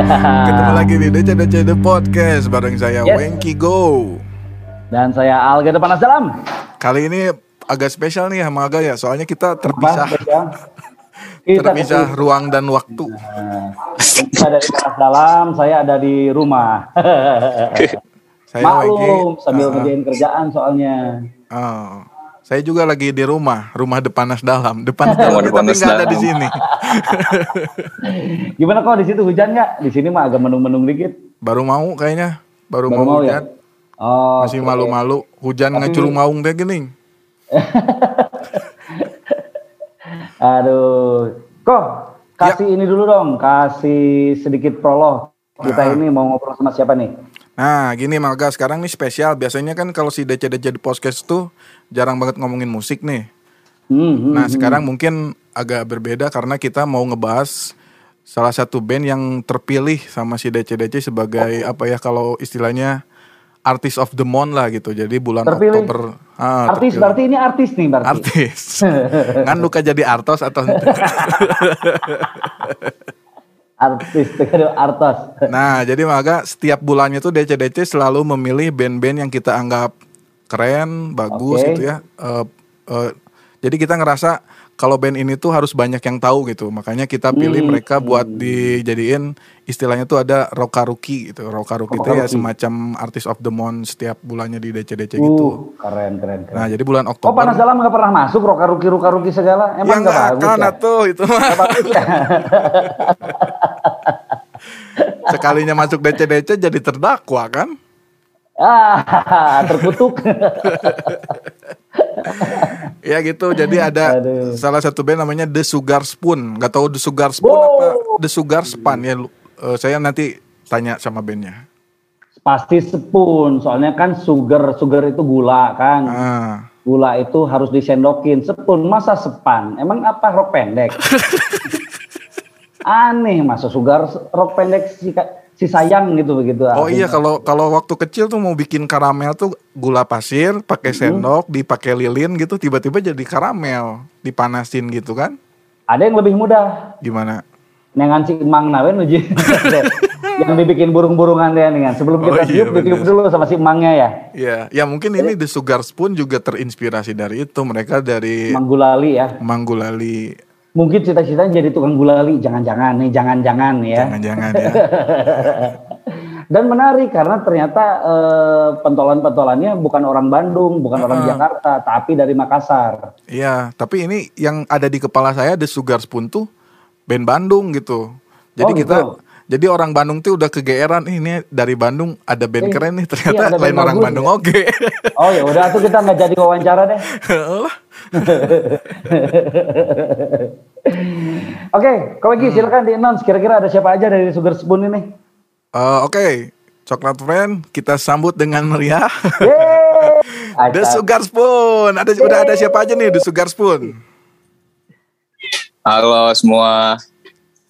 Ketemu lagi di DC DC The Podcast bareng saya Yes. Wengki Go. Dan saya Alga Depan Dalam. Kali ini agak spesial nih sama Aga ya, soalnya kita terpisah Kita terpisah ketemu. ruang dan waktu. Nah, Kita ada di Panas Dalam, saya ada di rumah. Saya Wengki. Maklum, sambil ah, ngerjain kerjaan soalnya. oh. Saya juga lagi di rumah, rumah Depanas Dalam. Depanas Dalam tapi nggak ada di sini. Gimana kok di situ hujan nggak? Di sini mah agak menung-menung dikit. Baru mau kayaknya, baru, Baru mau mau ya? hujan. Oh, Masih malu-malu, hujan Tapi- ngecurung maung teh gini. Aduh, kok kasih Ya. ini dulu dong, kasih sedikit prolog. Kita Ah. ini mau ngobrol sama siapa nih? Nah, gini Maga, sekarang nih spesial. Biasanya kan kalau si DC DC The Podcast tuh jarang banget ngomongin musik nih. Hmm, hmm, Nah hmm. sekarang mungkin agak berbeda karena kita mau ngebahas salah satu band yang terpilih sama si DC-DC sebagai apa ya kalau istilahnya artist of the month lah gitu. Jadi bulan Terpilih. Oktober. Ah, artis terpilih. berarti ini artis nih berarti. Artis. kan luka jadi artos atau Artis, tekan artos. Nah, jadi maka setiap bulannya tuh DC-DC selalu memilih band-band yang kita anggap keren, bagus Oke. gitu ya. Eh, eh, jadi kita ngerasa kalau band ini tuh harus banyak yang tahu gitu. Makanya kita pilih Hmm. mereka buat dijadiin istilahnya tuh ada Rokaruki gitu. Rokaruki itu ya semacam artist of the month setiap bulannya di DC-DC gitu. Uh, keren, keren, keren. Nah, jadi bulan Oh Oktober. panas dalam nggak pernah masuk rokaruki rokaruki segala ya emang nggak nggak bagus ya? atuh itu ya? Sekalinya masuk DC-DC jadi terdakwa kan? Ah terkutuk. Ya gitu, jadi ada Aduh. salah satu band namanya The Sugar Spoon. Gak tahu The Sugar Spoon Wow. apa The Sugar Span ya. eh, saya nanti tanya sama bandnya. Pasti sepun, soalnya kan sugar sugar itu gula kan. Ah, Gula itu harus disendokin. Sepun masa sepan? Emang apa rok pendek? Aneh masa sugar rok pendek si, si sayang gitu begitu. oh iya kalau kalau waktu kecil tuh mau bikin karamel tuh gula pasir, pakai sendok, dipakai lilin gitu, tiba-tiba jadi karamel, dipanasin gitu kan? Ada yang lebih mudah. Gimana? Nengan si emang nawen uji. yang dibikin burung-burungan deh dengan sebelum Oh kita iya, tiup ditiup bener. dulu sama si emangnya ya. Ya, ya mungkin ini The Sugar Spoon juga terinspirasi dari itu. Mereka dari Emang gulali ya. Manggulali, Mungkin cita-citanya jadi tukang gulali, jangan-jangan nih, jangan-jangan ya. jangan-jangan ya. Dan menarik karena ternyata eh, pentolan-pentolannya bukan orang Bandung, bukan orang Jakarta, tapi dari Makassar. Iya, tapi ini yang ada di kepala saya The Sugar Spoon tuh band Bandung gitu. Jadi Oh, kita gitu. Jadi orang Bandung tuh udah kegeeran "Ih, ini dari Bandung ada band Eh, keren nih iya, ternyata band lain orang bagus Bandung ya. oke. Oh ya udah tuh kita nggak jadi wawancara deh. Oke, kalau Hmm. lagi silakan di announce kira-kira ada siapa aja dari Sugar Spoon ini. Eh, oke, Coklat Friend kita sambut dengan meriah. Yeay. The Sugar Spoon. Ada udah ada siapa aja nih The Sugar Spoon? Halo semua.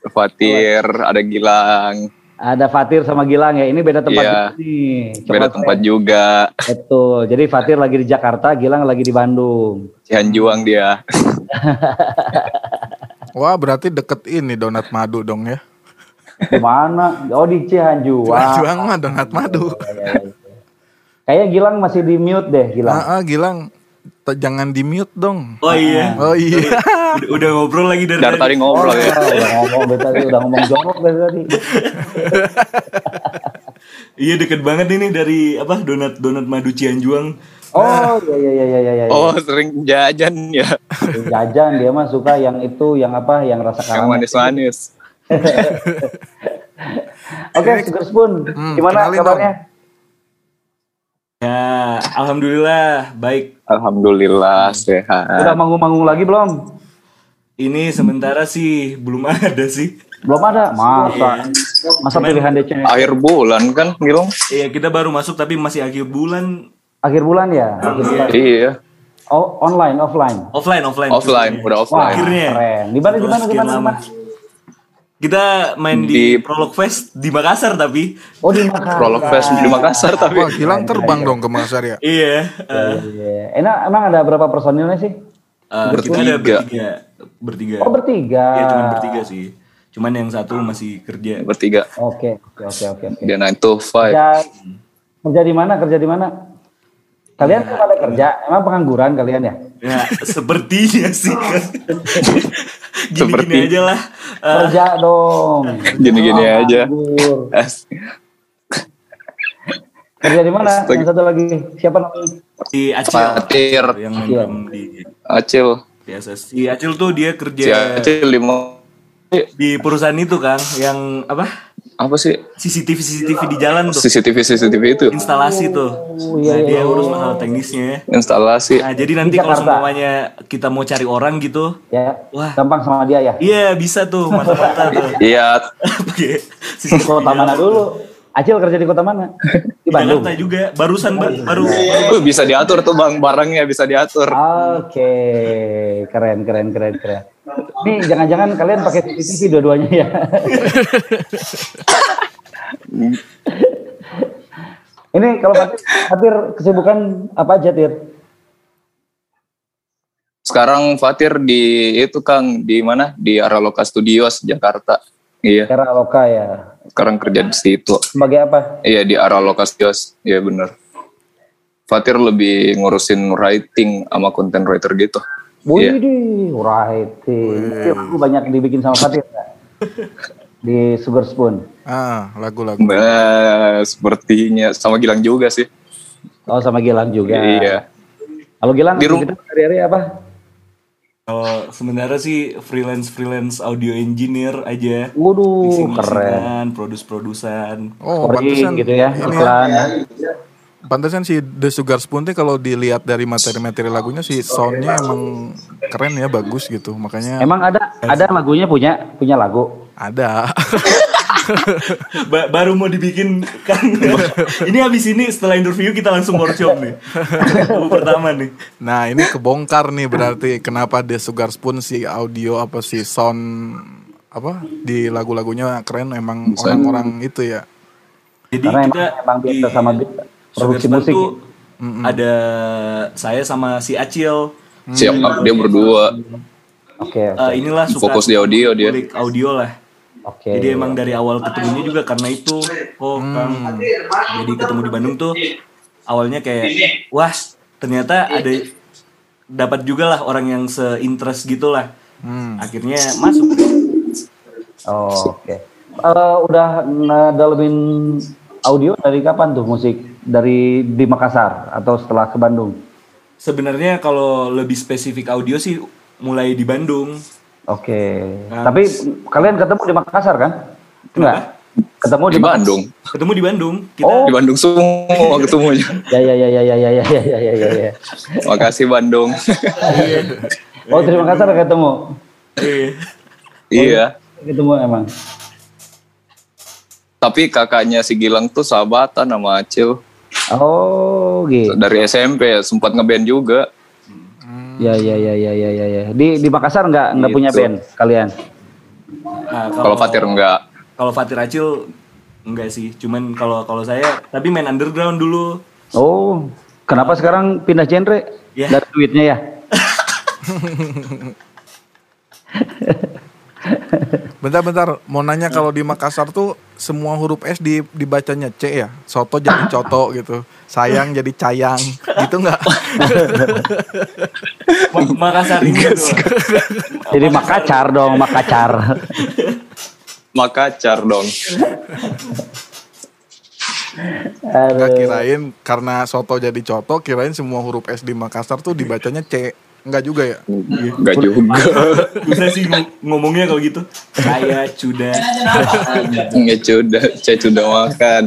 Fatir, ada Gilang, Ada Fatir sama Gilang ya. Ini beda tempat Iya. juga nih. beda tempat Friend. juga. Betul. Jadi Fatir lagi di Jakarta, Gilang lagi di Bandung. Cianjuang dia. Wah, berarti deket ini donat madu dong ya. Di mana? Oh di Cianjuang. Juang mah donat madu. Kayaknya Gilang masih di mute deh, Gilang. Ah, ah, Gilang, t- jangan di mute dong. Oh iya, Oh iya. Udah, udah ngobrol lagi dari, Dari tadi Oh, ngobrol ya. udah ngomong dari tadi, udah ngomong jorok dari tadi. Iya deket banget ini dari apa donat donat madu Cianjuang. Oh iya iya iya iya iya. Oh sering jajan ya. Jajan dia mah suka yang itu, yang apa, yang rasa Yang karamel. manis-manis. Oke, Sugar Spoon, Hmm, gimana kabarnya? Ya, alhamdulillah baik. Alhamdulillah Udah sehat. manggung-manggung lagi belum? Ini sementara sih belum ada sih. Belum ada. Masa? Masa pilihan DC Akhir bulan kan Gilang? Iya kita baru masuk tapi masih akhir bulan. akhir bulan ya? Akhir bulan. Iya. Oh, online, offline. Offline, offline. Offline, udah Wah, offline. Akhirnya. keren. Di mana di mana di mana? Kita main di, Di- Prolog Fest di Makassar tapi. Oh, di Makassar. Prolog Fest di Makassar tapi Wah, Gilang terbang dong ke Makassar ya. Iya. eh, Iya. Enak, emang ada berapa personilnya sih? eh, kita Bertiga. ada bertiga. Bertiga. Oh, bertiga. Iya cuma bertiga sih. Cuman yang satu masih kerja. bertiga Oke, oke, oke, oke. oke. dia 9 to 5 Kerja, kerja di mana? Kerja di mana? Kalian kan pada kerja, emang pengangguran kalian ya? Ya, sepertinya sih. Gini-gini Seperti- aja lah. Kerja dong. gini-gini Oh, aja Kerja di mana? Astaga. Yang satu lagi siapa namanya? si Acil Fatir yang main Acil. Di Acil PSS. Si Acil tuh dia si kerja Acil lima di perusahaan itu kan, yang apa? apa sih CCTV CCTV di jalan tuh. CCTV CCTV itu Instalasi tuh. Oh, iya, Nah, dia iya. urus masalah teknisnya. instalasi Nah, jadi nanti Di kalau semuanya kita mau cari orang gitu, Ya, Wah. gampang sama dia ya. iya bisa tuh mata-mata tuh. iya Pakai Di CCTV kota mana jalan. dulu? Acil kerja di kota mana? Di Bandung. Jakarta juga, barusan ba- baru Uh, bisa diatur tuh bang barangnya bisa diatur Oke, keren, keren, keren, keren. Nih, jangan-jangan kalian pakai CCTV dua-duanya ya? Ini kalau Fatir, kesibukan apa aja, Tir? sekarang Fatir di itu Kang di mana di Araloka Studios Jakarta iya Era Loka ya. Sekarang kerja di situ Sebagai apa? iya di Araloka Studios iya bener Fatir lebih ngurusin writing sama content writer gitu Iya. Wih, writing. Berarti lagu banyak dibikin sama Fatir nggak? Di Sugar Spoon. Ah, lagu-lagu. Nah, sepertinya sama Gilang juga sih Oh, sama Gilang juga. iya Kalau Gilang, Di rum- aktivitas hari-hari apa? Kalau sebenarnya sih freelance freelance audio engineer aja. Waduh, keren. produce-producean. Oh, Touring pantesan gitu ya, ini iklan. Pantesan si The Sugar Spoon tuh kalau dilihat dari materi-materi lagunya sih soundnya emang keren ya, bagus gitu. Makanya Emang ada ada lagunya punya punya lagu. ada. Ba- baru mau dibikin kan. ini habis ini setelah interview kita langsung workshop nih. Pertama nih. Nah ini kebongkar nih berarti kenapa The Sugar Spoon si audio apa sih sound apa di lagu-lagunya keren emang orang-orang itu ya. Jadi Karena kita emang, emang sama beat, produksi Sugar musik. Tuh ada saya sama si Acil. siap dia berdua Oke, oke. Eh, inilah suka fokus di audio dia audio lah. Oke. Jadi emang dari awal ketemunya juga karena itu, oh Kang, jadi ketemu di Bandung tuh awalnya kayak, wah ternyata ada dapat juga lah orang yang se-interest gitu lah. Hmm. Akhirnya masuk. Oh, Oke. Eh, udah ngedalemin audio dari kapan tuh musik? Dari di Makassar atau setelah ke Bandung? Sebenarnya kalau lebih spesifik audio sih mulai di Bandung. Oke. Nah. Tapi kalian ketemu di Makassar kan? Enggak. Ketemu di, di Bandung Ketemu di Bandung. Kita Oh. di Bandung semua ketemunya Ya ya ya ya ya ya ya ya ya ya. ya. makasih Bandung Oh, di Makassar ketemu. eh, iya Ketemu emang. tapi kakaknya si Gilang tuh sahabatan sama Acil Oh, gitu. dari SMP sempat ngeband juga Ya ya ya ya ya ya ya. Di di Makassar nggak nggak punya Gitu. band kalian? nah, kalau Fatir enggak Kalau Fatir Acil enggak sih, cuman kalau kalau saya tapi main underground dulu. Oh, kenapa sekarang pindah genre? Ya. Dari duitnya ya? Bentar-bentar, mau nanya kalau di Makassar tuh semua huruf S di, dibacanya C ya? Soto jadi coto gitu. Sayang jadi cayang. Gitu nggak? Ma- Makassar. Jadi makacar dong, makacar. Makacar dong Nggak kirain karena soto jadi coto, kirain semua huruf S di Makassar tuh dibacanya C. Enggak juga ya? enggak juga Bisa sih ngom- ngomongnya kalau gitu. Saya sudah enggak sudah saya sudah makan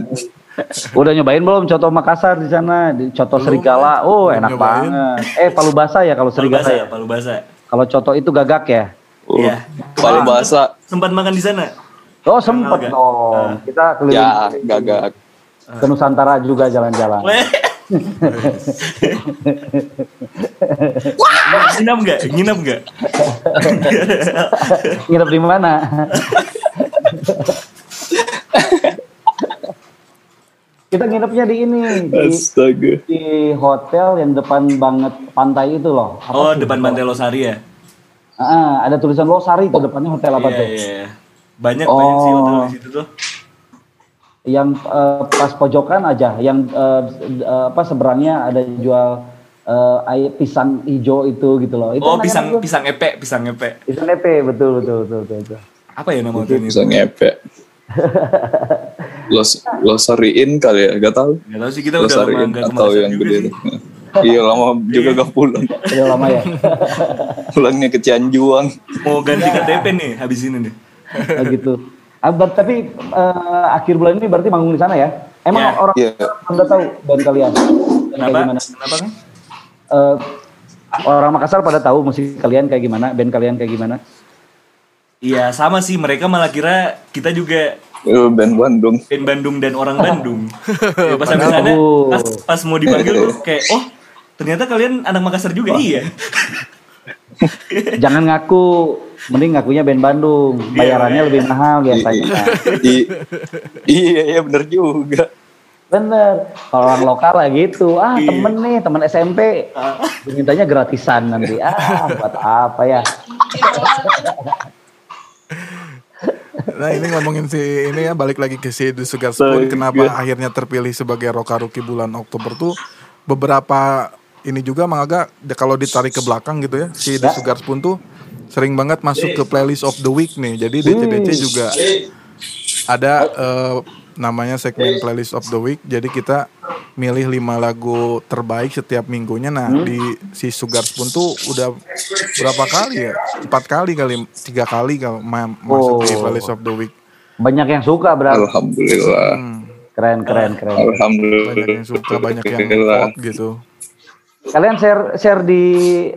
Udah nyobain belum coto Makassar di sana? Di coto serigala. Oh, enak nyobain. banget. Eh, palu basah ya kalau palu serigala basah, ya? palu basah. Kalau coto itu gagak ya? uh, Iya. palu bahasa Sempat makan di sana. Oh, sempet Gagak. dong. Kita keliling ya gagak ke Nusantara juga jalan-jalan. Weh. nginap nggak? Nginap nggak? Nginep di mana? Kita nginepnya di ini di, astaga di hotel yang depan banget pantai itu loh. Apa Oh, sih? depan Pantai Losari ya? Ah, ada tulisan Losari tuh depannya hotel apa Iya, tuh? iya. Banyak banyak sih Oh. hotel di situ tuh. Yang eh, pas pojokan aja, yang eh, apa seberangnya ada jual eh, air pisang hijau itu gitu loh. Itu Oh pisang tuh. pisang epe pisang epe. Pisang epe, betul betul betul betul. betul. Apa ya nama hotelnya? bisa ngepek los losariin kali ya gak tahu Gak tau sih kita udah lama atau yang gede iya lama juga gak pulang Udah lama ya. pulangnya ke Cianjuang Mau ganti KTP nih habis ini nih. Oh, gitu. Ah, tapi eh, akhir bulan ini berarti manggung di sana ya? Emang Ya. orang Iya. anda tahu band kalian? Kayak Kenapa? gimana? Kenapa kan? Eh, orang Makassar pada tahu musik kalian kayak gimana, band kalian kayak gimana? Iya sama sih mereka malah kira kita juga Eh, band Bandung band Bandung dan orang Bandung. ya, pas sampai sana Oh. pas, pas mau dipanggil tuh kayak oh ternyata kalian anak Makassar juga iya. Jangan ngaku, mending ngakunya band Bandung. Bayarannya lebih mahal biasanya. Iya iya bener juga Bener. Kalau orang lokal lah gitu. Ah temen nih, temen SMP. Mintanya gratisan nanti. Ah buat apa ya? Nah ini ngomongin si ini ya balik lagi ke si The Sugar Spoon kenapa akhirnya terpilih sebagai Roka Rookie bulan Oktober tuh beberapa ini juga Mang Aga de- kalau ditarik ke belakang gitu ya si The Sugar Spoon tuh sering banget masuk ke playlist of the week nih. Jadi DCDC juga ada eh, namanya segmen playlist of the week. Jadi kita milih lima lagu terbaik setiap minggunya. Nah di si Sugar Spoon tuh udah berapa kali ya? Empat kali kali tiga kali kalau ma- masuk di Oh. playlist of the week. Banyak yang suka berarti. alhamdulillah. Keren, keren, keren. alhamdulillah. Banyak yang suka banyak yang hot gitu Kalian share share di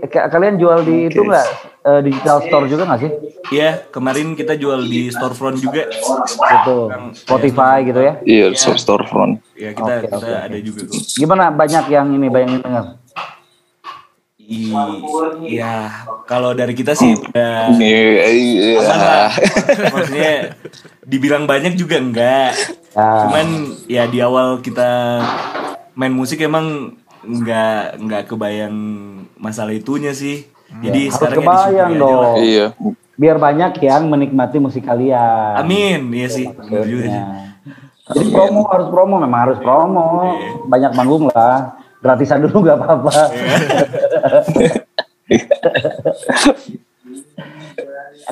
ka- kalian jual di itu nggak Eh, digital store juga nggak sih? Iya kemarin kita jual di storefront juga. Gitu. Spotify gitu ya. iya so storefront Ya kita Oke, kita oke, ada juga tuh. Gimana banyak yang ini banyak yang dengar? Iya kalau dari kita sih udah iya iya lah. Maksudnya dibilang banyak juga enggak. Ya. Cuman ya di awal kita main musik emang enggak enggak kebayang masalah itunya sih. Jadi Harus sekarang ya kebayang disyukuri aja lah. dong. iya Biar banyak yang menikmati musik kalian. Amin, iya sih. Bener juga sih. Ya. Jadi promo harus promo, memang harus promo. Banyak manggung lah. Gratisan dulu nggak apa-apa.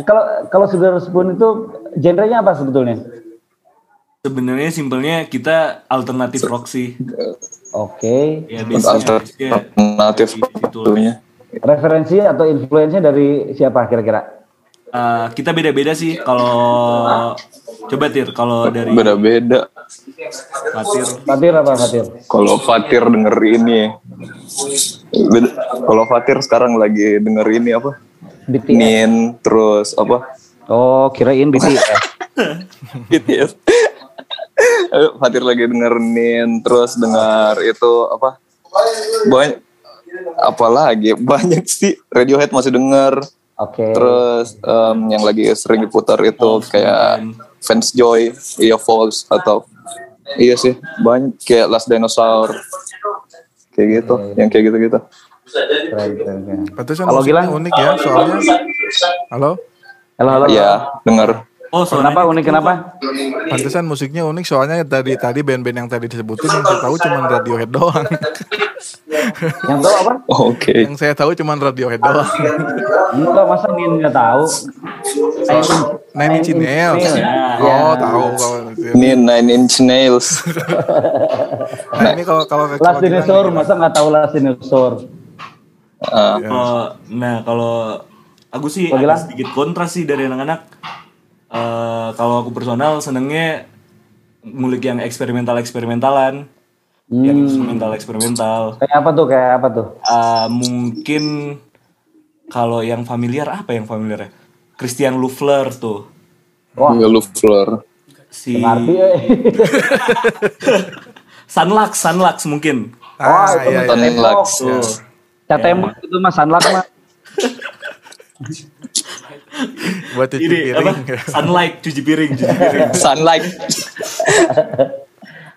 Kalau kalau Sugar Spoon itu genrenya apa sebetulnya? Sebenarnya simpelnya kita alternatif rock sih. Oke. Ya basic-nya- basic-nya alternatif waktunya Referensi atau influence dari siapa kira-kira? Uh, kita beda-beda sih kalau coba tir kalau dari beda-beda Fatir Fatir apa Fatir? kalau Fatir denger ini kalau Fatir sekarang lagi denger ini apa BTS. Nin terus apa Oh, kirain BTS. BTS Fatir lagi denger Nin terus dengar itu apa banyak apa lagi banyak sih Radiohead masih denger Oke. terus em, yang lagi sering diputar itu kayak Fans Joy iya Falls atau iya sih banyak kayak Last Dinosaur kayak gitu yang kayak gitu-gitu. Pantesan Kalau Gilang? unik ya soalnya halo Halo, halo. Iya, denger. Oh soalnya Kenapa unik kenapa? Pantesan musiknya unik soalnya tadi tadi band-band yang tadi disebutin yang saya tahu cuma Radiohead doang. Yang tahu apa? Oke. yang saya tahu cuma Radiohead doang. Enggak masa Nin nggak tahu. Nine Inch Nails. Nails. Oh, tahu kalau. Ini Nine Inch Nails. Nah, ini kalau kalau Last Dinosaur, masa nggak tahu Last Dinosaur? Kalau nah kalau aku sih Kalau ada sedikit kontras sih dari anak-anak Eh, kalau aku personal senengnya ngulik yang eksperimental eksperimental-eksperimental yang instrumental eksperimental Kayak apa tuh? Kayak apa tuh? Eh, mungkin kalau yang familiar apa yang familiar ya Christian Loeffler tuh Wah, ya lu floor. si eh. Sunlux Sunlux mungkin Ah, itu iya, iya. Tembok. tuh Cat tembok itu mas Sunlock mah. Buat cuci ini apa piring. sunlight cuci piring cuci piring Sunlight.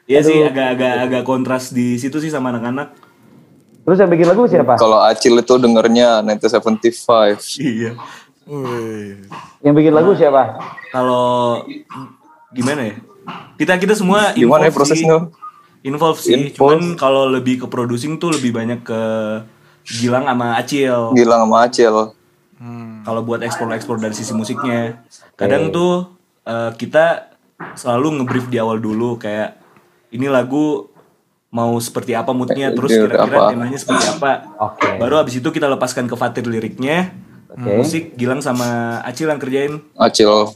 Iya sih agak-agak agak kontras di situ sih sama anak-anak. Terus yang bikin lagu siapa? Kalau Acil itu dengernya 1975. Iya. Wih. Yang bikin lagu siapa? Kalau gimana ya? Kita kita semua Gimana ya prosesnya? Involve sih. Involve. Cuman kalau lebih ke producing tuh lebih banyak ke Gilang sama Acil. Gilang sama Acil. Hmm. Kalau buat ekspor-ekspor dari sisi musiknya. Kadang tuh eh, kita selalu ngebrief di awal dulu kayak ini lagu mau seperti apa moodnya terus Iya, kira-kira temanya seperti apa. Oke. Baru abis itu kita lepaskan ke Fatir liriknya. Oke. Musik Gilang sama Acil yang kerjain. Acil.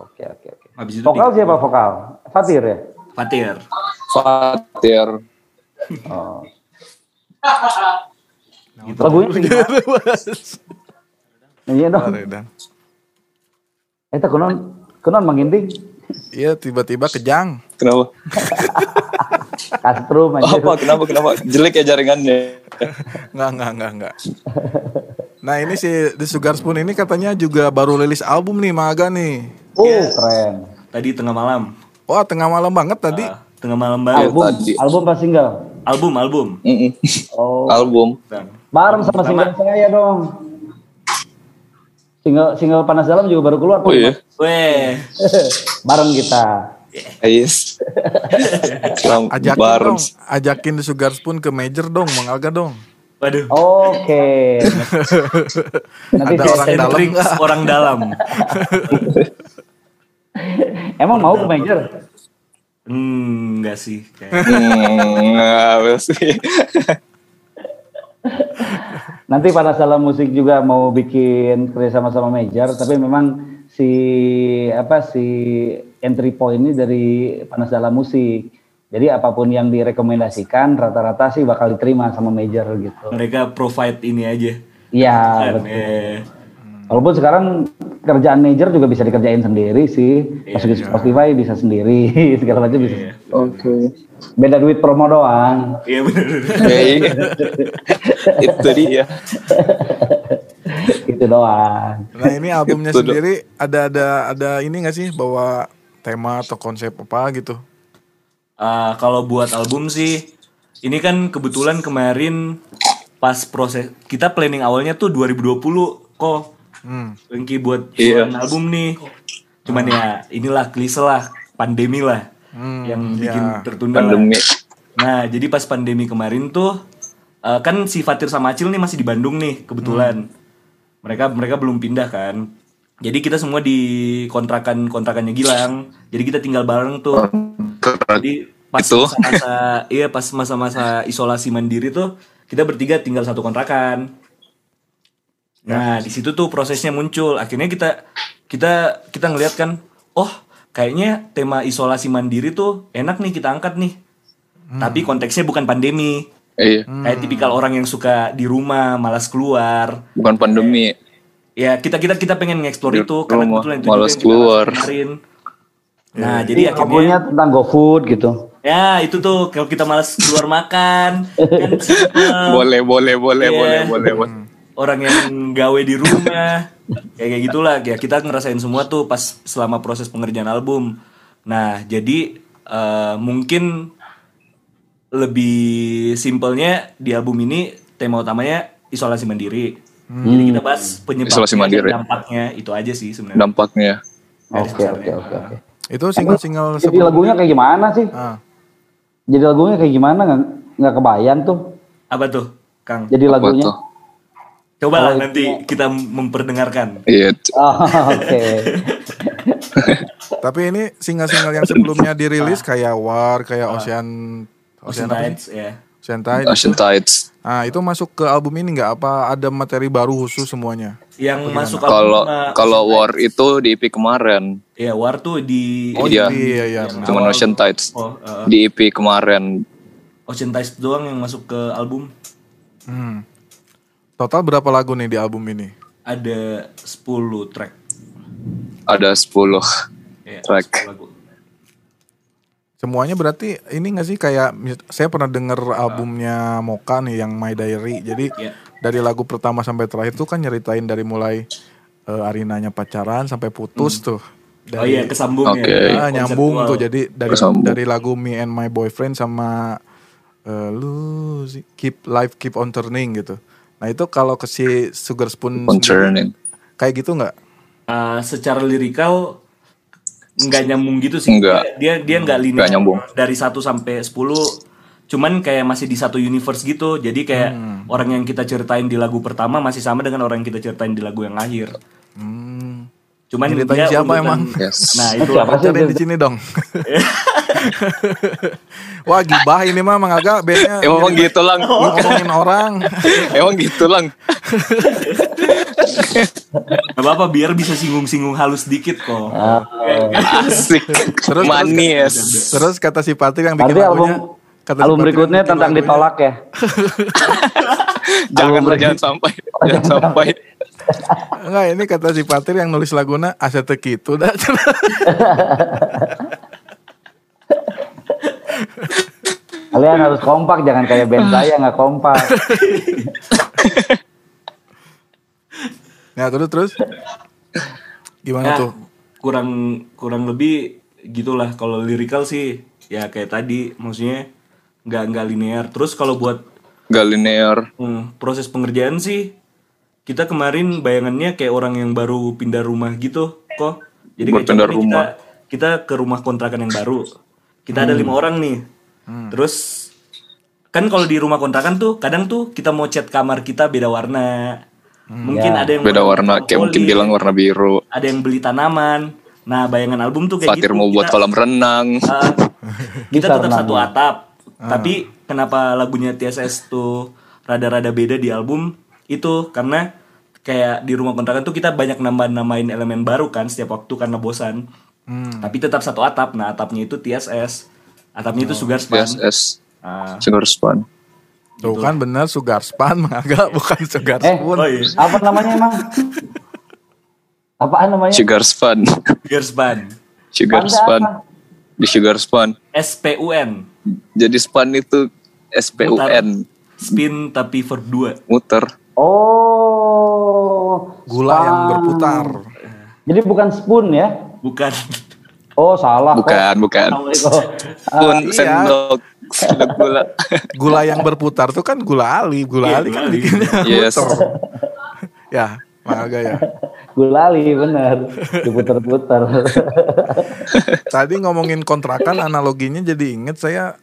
Oke oke oke. Habis itu Vokal siapa vokal? Fatir ya? Fatir. Fatir. Oh. Gitu. Lagunya? Iya dong. Eta kunon kunon manginting. Iya tiba-tiba kejang. Kenapa? Kastrum aja. Apa? Kenapa? Kenapa? Jelek ya jaringannya. Nggak, nggak, nggak, nggak. Nah ini si The Sugar Spoon ini katanya juga baru rilis album nih Maga nih. Oh, keren. Tadi tengah malam. Wah tengah malam banget tadi. Ah, tengah malam banget. Album, tadi. album pas single. Album, album. Mm-mm. Oh, Album. Bang. bareng sama single saya dong. Single single panas dalam juga baru keluar. Oh iya. Weh, bareng kita. Yes. Selamat Ajakin bareng. dong, ajakin The Sugar Spoon ke major dong, Mang Aga dong. waduh. Oke. Nanti Ada orang dalam orang dalam. emang mau ke major? Hmm, enggak sih. Kayak. Hmm, apa sih? Nanti panas dalam musik juga mau bikin kerja sama sama major, tapi memang si apa si entry point ini dari panas dalam musik. Jadi apa pun yang direkomendasikan rata-rata sih bakal diterima sama major gitu. Mereka provide ini aja. Iya, betul. eh. Walaupun sekarang kerjaan major juga bisa dikerjain sendiri sih. Masukin Spotify bisa sendiri, segala macam bisa. Iya. Oke. Beda duit promo doang. Iya bener. Oke. Itu dia. gitu doang. Nah ini albumnya Itu sendiri ada ada ada ini nggak sih bawa tema atau konsep apa gitu? Ah, kalau buat album sih, ini kan kebetulan kemarin pas proses kita planning awalnya tuh 2020 kok. Hmm. Lengki buat Iya. keluaran album nih. Cuman ya inilah klise lah, pandemi lah Hmm, yang bikin ya. tertunda lah. Pandemi. Nah, jadi pas pandemi kemarin tuh eh, kan si Fatir sama Acil nih masih di Bandung nih kebetulan. Mereka mereka belum pindah kan. Jadi kita semua di kontrakan kontrakannya Gilang. Jadi kita tinggal bareng tuh. Jadi pas Itu. masa-masa iya pas masa-masa isolasi mandiri tuh kita bertiga tinggal satu kontrakan. Nah, di situ tuh prosesnya muncul. Akhirnya kita kita kita ngeliat kan, oh, kayaknya tema isolasi mandiri tuh enak nih kita angkat nih. Tapi konteksnya bukan pandemi. Iya. Kayak tipikal orang yang suka di rumah, malas keluar. Bukan pandemi. Ya, kita kita kita pengen nge-explore Di itu karena kebetulan itu malas yang kita keluar. kemarin. Nah, jadi akhirnya Albumnya tentang GoFood gitu. Ya itu tuh kalau kita malas keluar makan kan. Boleh, boleh, boleh, Iya. boleh, boleh, boleh. Orang yang gawe di rumah kayak kayak gitulah ya kita ngerasain semua tuh pas selama proses pengerjaan album. Nah jadi eh, mungkin lebih simpelnya di album ini tema utamanya isolasi mandiri. Jadi kita bahas penyebabnya, Isolasi mandiri. dampaknya itu aja sih sebenarnya. Dampaknya. Oke oke oke oke. Itu single-single Jadi sebelum lagunya kayak gimana sih? Ah, Jadi lagunya kayak gimana nggak nggak kebayang tuh. Apa tuh, Kang? Jadi Apa lagunya. tuh? Cobalah nanti kita memperdengarkan. Iya. Oh, oke. tapi ini single-single yang sebelumnya dirilis kayak War, kayak Ocean Ocean Ocean sih? Tides ya. Ocean Tide. Ocean Tides. Ah, itu masuk ke album ini nggak apa ada materi baru khusus semuanya? Yang masuk Kalau kalau War itu di EP kemarin. Ya War tuh di Oh Iya. iya iya. Cuman Ocean Tides. Oh, uh, Di EP kemarin Ocean Tides doang yang masuk ke album. Hmm. Total berapa lagu nih di album ini? Ada 10 track. ada 10 Ya, Track. 10 lagu. Semuanya berarti ini nggak sih kayak saya pernah denger albumnya Moka nih yang My Diary. Jadi Iya. dari lagu pertama sampai terakhir tuh kan nyeritain dari mulai eh, Arinanya pacaran sampai putus tuh. oh iya kesambung Oke. ya. Ah, nyambung tuh jadi dari Kesambung. dari lagu Me and My Boyfriend sama eh, lu sih, Keep Life Keep on Turning gitu. Nah itu kalau ke si Sugar Spoon sendiri, concerning. kayak gitu nggak? Uh, secara lirikal nggak nyambung gitu sih. Nggak. Dia dia nggak linear Nggak nyambung. dari 1 sampai 10 cuman kayak masih di satu universe gitu. Jadi kayak Hmm. orang yang kita ceritain di lagu pertama masih sama dengan orang yang kita ceritain di lagu yang akhir. Hmm. Cuman Ceritanya dia siapa urutan- emang? Yes. Nah, itu Siapa sih? Cari di sini dong. Wah gibah ini mah Mang Aga bandnya Emang gitu lang. ngomongin orang. Emang gitu lang. Gak apa-apa biar bisa singgung-singgung halus dikit kok. Ah, Asik. Terus- Manis. Terus kata si Patri yang bikin lagunya. album kata si album Patri berikutnya tentang lagunya, ditolak ya. Jangan jangan sampai. Jangan sampai. Enggak ini kata si Patri yang nulis lagunya aset gitu dah. Kalian harus kompak, jangan kayak band saya nggak kompak. Nah terus terus gimana Ya, tuh? kurang kurang lebih gitulah kalau lirikal sih ya kayak tadi maksudnya nggak nggak linear. Terus kalau buat Gak linear. hmm, proses pengerjaan sih kita kemarin bayangannya kayak orang yang baru pindah rumah gitu kok. Jadi kayak pindah rumah. kita kita ke rumah kontrakan yang baru. Kita ada lima orang nih. Terus kan kalau di rumah kontrakan tuh kadang tuh kita mau cat kamar kita beda warna. Mungkin Ya. ada yang Beda warna. Kayak mungkin bilang warna biru. ada yang beli tanaman. Nah, bayangan album tuh kayak Fatir gitu. mau buat Kita- kolam renang. Uh, kita tetap renang, satu ya. atap. Tapi kenapa lagunya TSS tuh rada-rada beda di album itu karena kayak di rumah kontrakan tuh kita banyak nambah-nambahin elemen baru kan setiap waktu karena bosan. Hmm. Tapi tetap satu atap. Nah, atapnya itu TSS. Atapnya itu Sugar Span. TSS. Ah, Sugar Span. Tuh kan bener Sugar Span Mang Aga bukan Sugar Eh, Spoon. oh iya. apa namanya emang? Apaan namanya? Sugar Span. Sugar Span. Sugar Span. Di Sugar Span. SPUN. Jadi Span itu SPUN. Spin tapi verb 2. Muter. Oh, Gula yang span. berputar. Jadi bukan spoon ya? Bukan. Oh salah. kok. Bukan, bukan. Assalamualaikum. Spoon, iya. sendok. Sendok gula. Gula yang berputar tuh kan gula ali, gula Iya, ali kan bikinnya Yes. ya, Mang Aga ya. Gulali bener, diputer-puter. Tadi ngomongin kontrakan analoginya jadi inget saya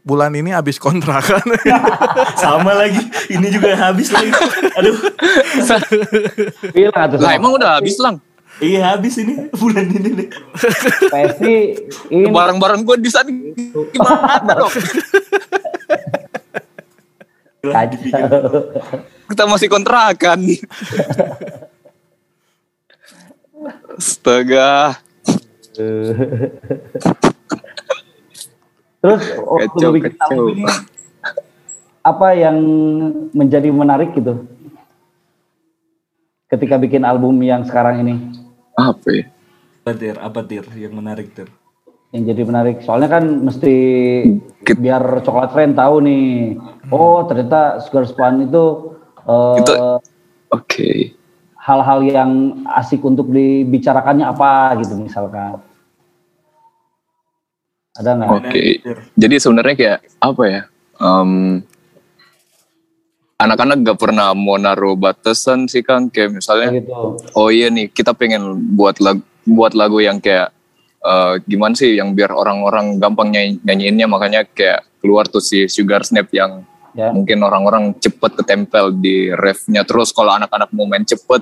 bulan ini habis kontrakan. Sama lagi. Ini juga habis lagi. Aduh. Bilang Lah emang udah habis lang. Iya habis ini bulan ini nih. Pesti ini Barang-barang gue di sana gimana dong? kacau. Kita masih kontrakan. Astaga. Terus waktu Kacau, bikin kacau. album ini apa yang menjadi menarik gitu? Ketika bikin album yang sekarang ini, Apa ya? Apa tir? Apa tir yang menarik tir? yang jadi menarik. Soalnya kan mesti biar coklat friend tahu nih. Oh ternyata Sugar Span itu eh, Itu- Oke. hal-hal yang asik untuk dibicarakannya apa gitu misalkan. Ada nggak? Oke. Jadi sebenarnya kayak apa ya? Em, anak-anak gak pernah mau naruh batasan sih Kang. Kayak misalnya Kayak gitu. oh iya nih kita pengen buat lagu buat lagu yang kayak eh, gimana sih yang biar orang-orang gampang nyanyi, nyanyiinnya makanya kayak keluar tuh si Sugar Snap yang Ya. mungkin orang-orang cepet ketempel di refnya terus kalau anak-anak mau main cepet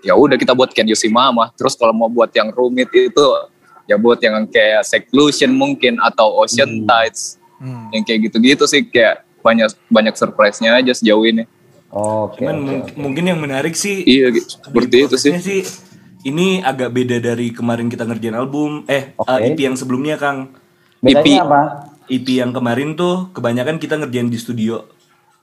ya udah kita buat Can You See Mama terus kalau mau buat yang rumit itu ya buat yang kayak Seclusion mungkin atau Ocean Tides Hmm. yang kayak gitu-gitu sih kayak banyak banyak surprise-nya aja sejauh ini Oke. Cuman oke, mung- oke. mungkin yang menarik sih iya seperti itu sih prosesnya ini agak beda dari kemarin kita ngerjain album eh Oke. uh, EP yang sebelumnya Kang Bedanya IP. apa? EP yang kemarin tuh kebanyakan kita ngerjain di studio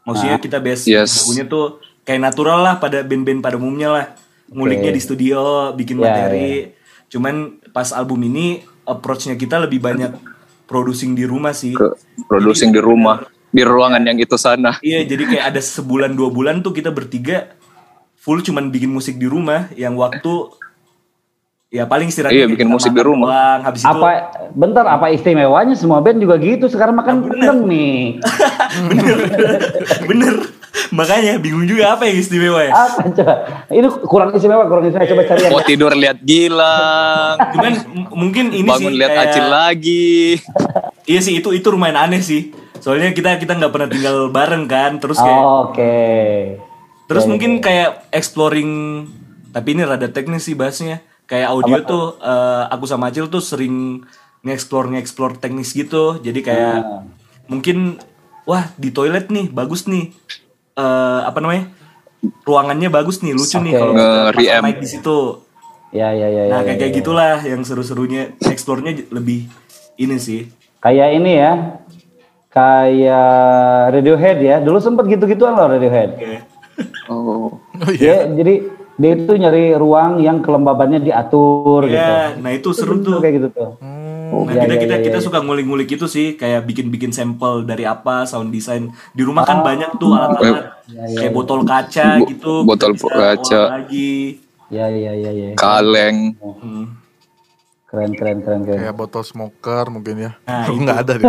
maksudnya kita base Yes. lagunya tuh kayak natural lah pada band-band pada umumnya lah nguliknya di studio bikin Ya, materi cuman pas album ini approach-nya kita lebih banyak producing di rumah sih ke producing di rumah di ruangan yang itu sana Iya, jadi kayak ada sebulan dua bulan tuh kita bertiga full cuman bikin musik di rumah yang waktu ya paling istirahat Iya, bikin musik di rumah. habis itu Apa bentar apa istimewanya semua band juga gitu sekarang makan bener. pandemi. bener Makanya bingung juga apa yang istimewa ya. Apa coba? Ini kurang istimewa, kurang istimewa. Coba cari Mau tidur lihat Gilang. Cuman mungkin ini Bangun sih lihat kayak- Acil lagi. Iya sih itu itu lumayan aneh sih. Soalnya kita kita nggak pernah tinggal bareng kan, terus kayak Oh, Oke. terus Ya, mungkin kayak exploring tapi ini rada teknis sih bahasnya. Kayak audio tuh eh, aku sama Acil tuh sering nge-explore nge-explore teknis gitu. Jadi kayak Ah. mungkin wah di toilet nih bagus nih. Eh, apa namanya? Ruangannya bagus nih, lucu nih Oke. kalau kita mic di situ. Ya, ya, ya. Nah, ya, kayak ya, kayak ya. gitulah yang seru-serunya explore-nya j- lebih ini sih. Kayak ini ya. Kayak Radiohead ya. Dulu sempet gitu-gituan loh Radiohead. Oke. Oh. Oh iya. Dia, jadi dia itu nyari ruang yang kelembabannya diatur gitu. Iya, nah itu seru tuh. Kayak gitu tuh. Nah, Iya, kita iya, kita iya, kita iya. suka ngulik-ngulik itu sih, kayak bikin-bikin sampel dari apa, sound design. Di rumah kan Ah. banyak tuh alat-alat Iya, kayak botol kaca Bo- gitu. botol kaca. lagi. Ya, ya, ya, ya. Kaleng. Hmm. Keren, keren, keren, keren. Kayak botol smoker mungkin ya. Nah, Oh, itu. nggak ada di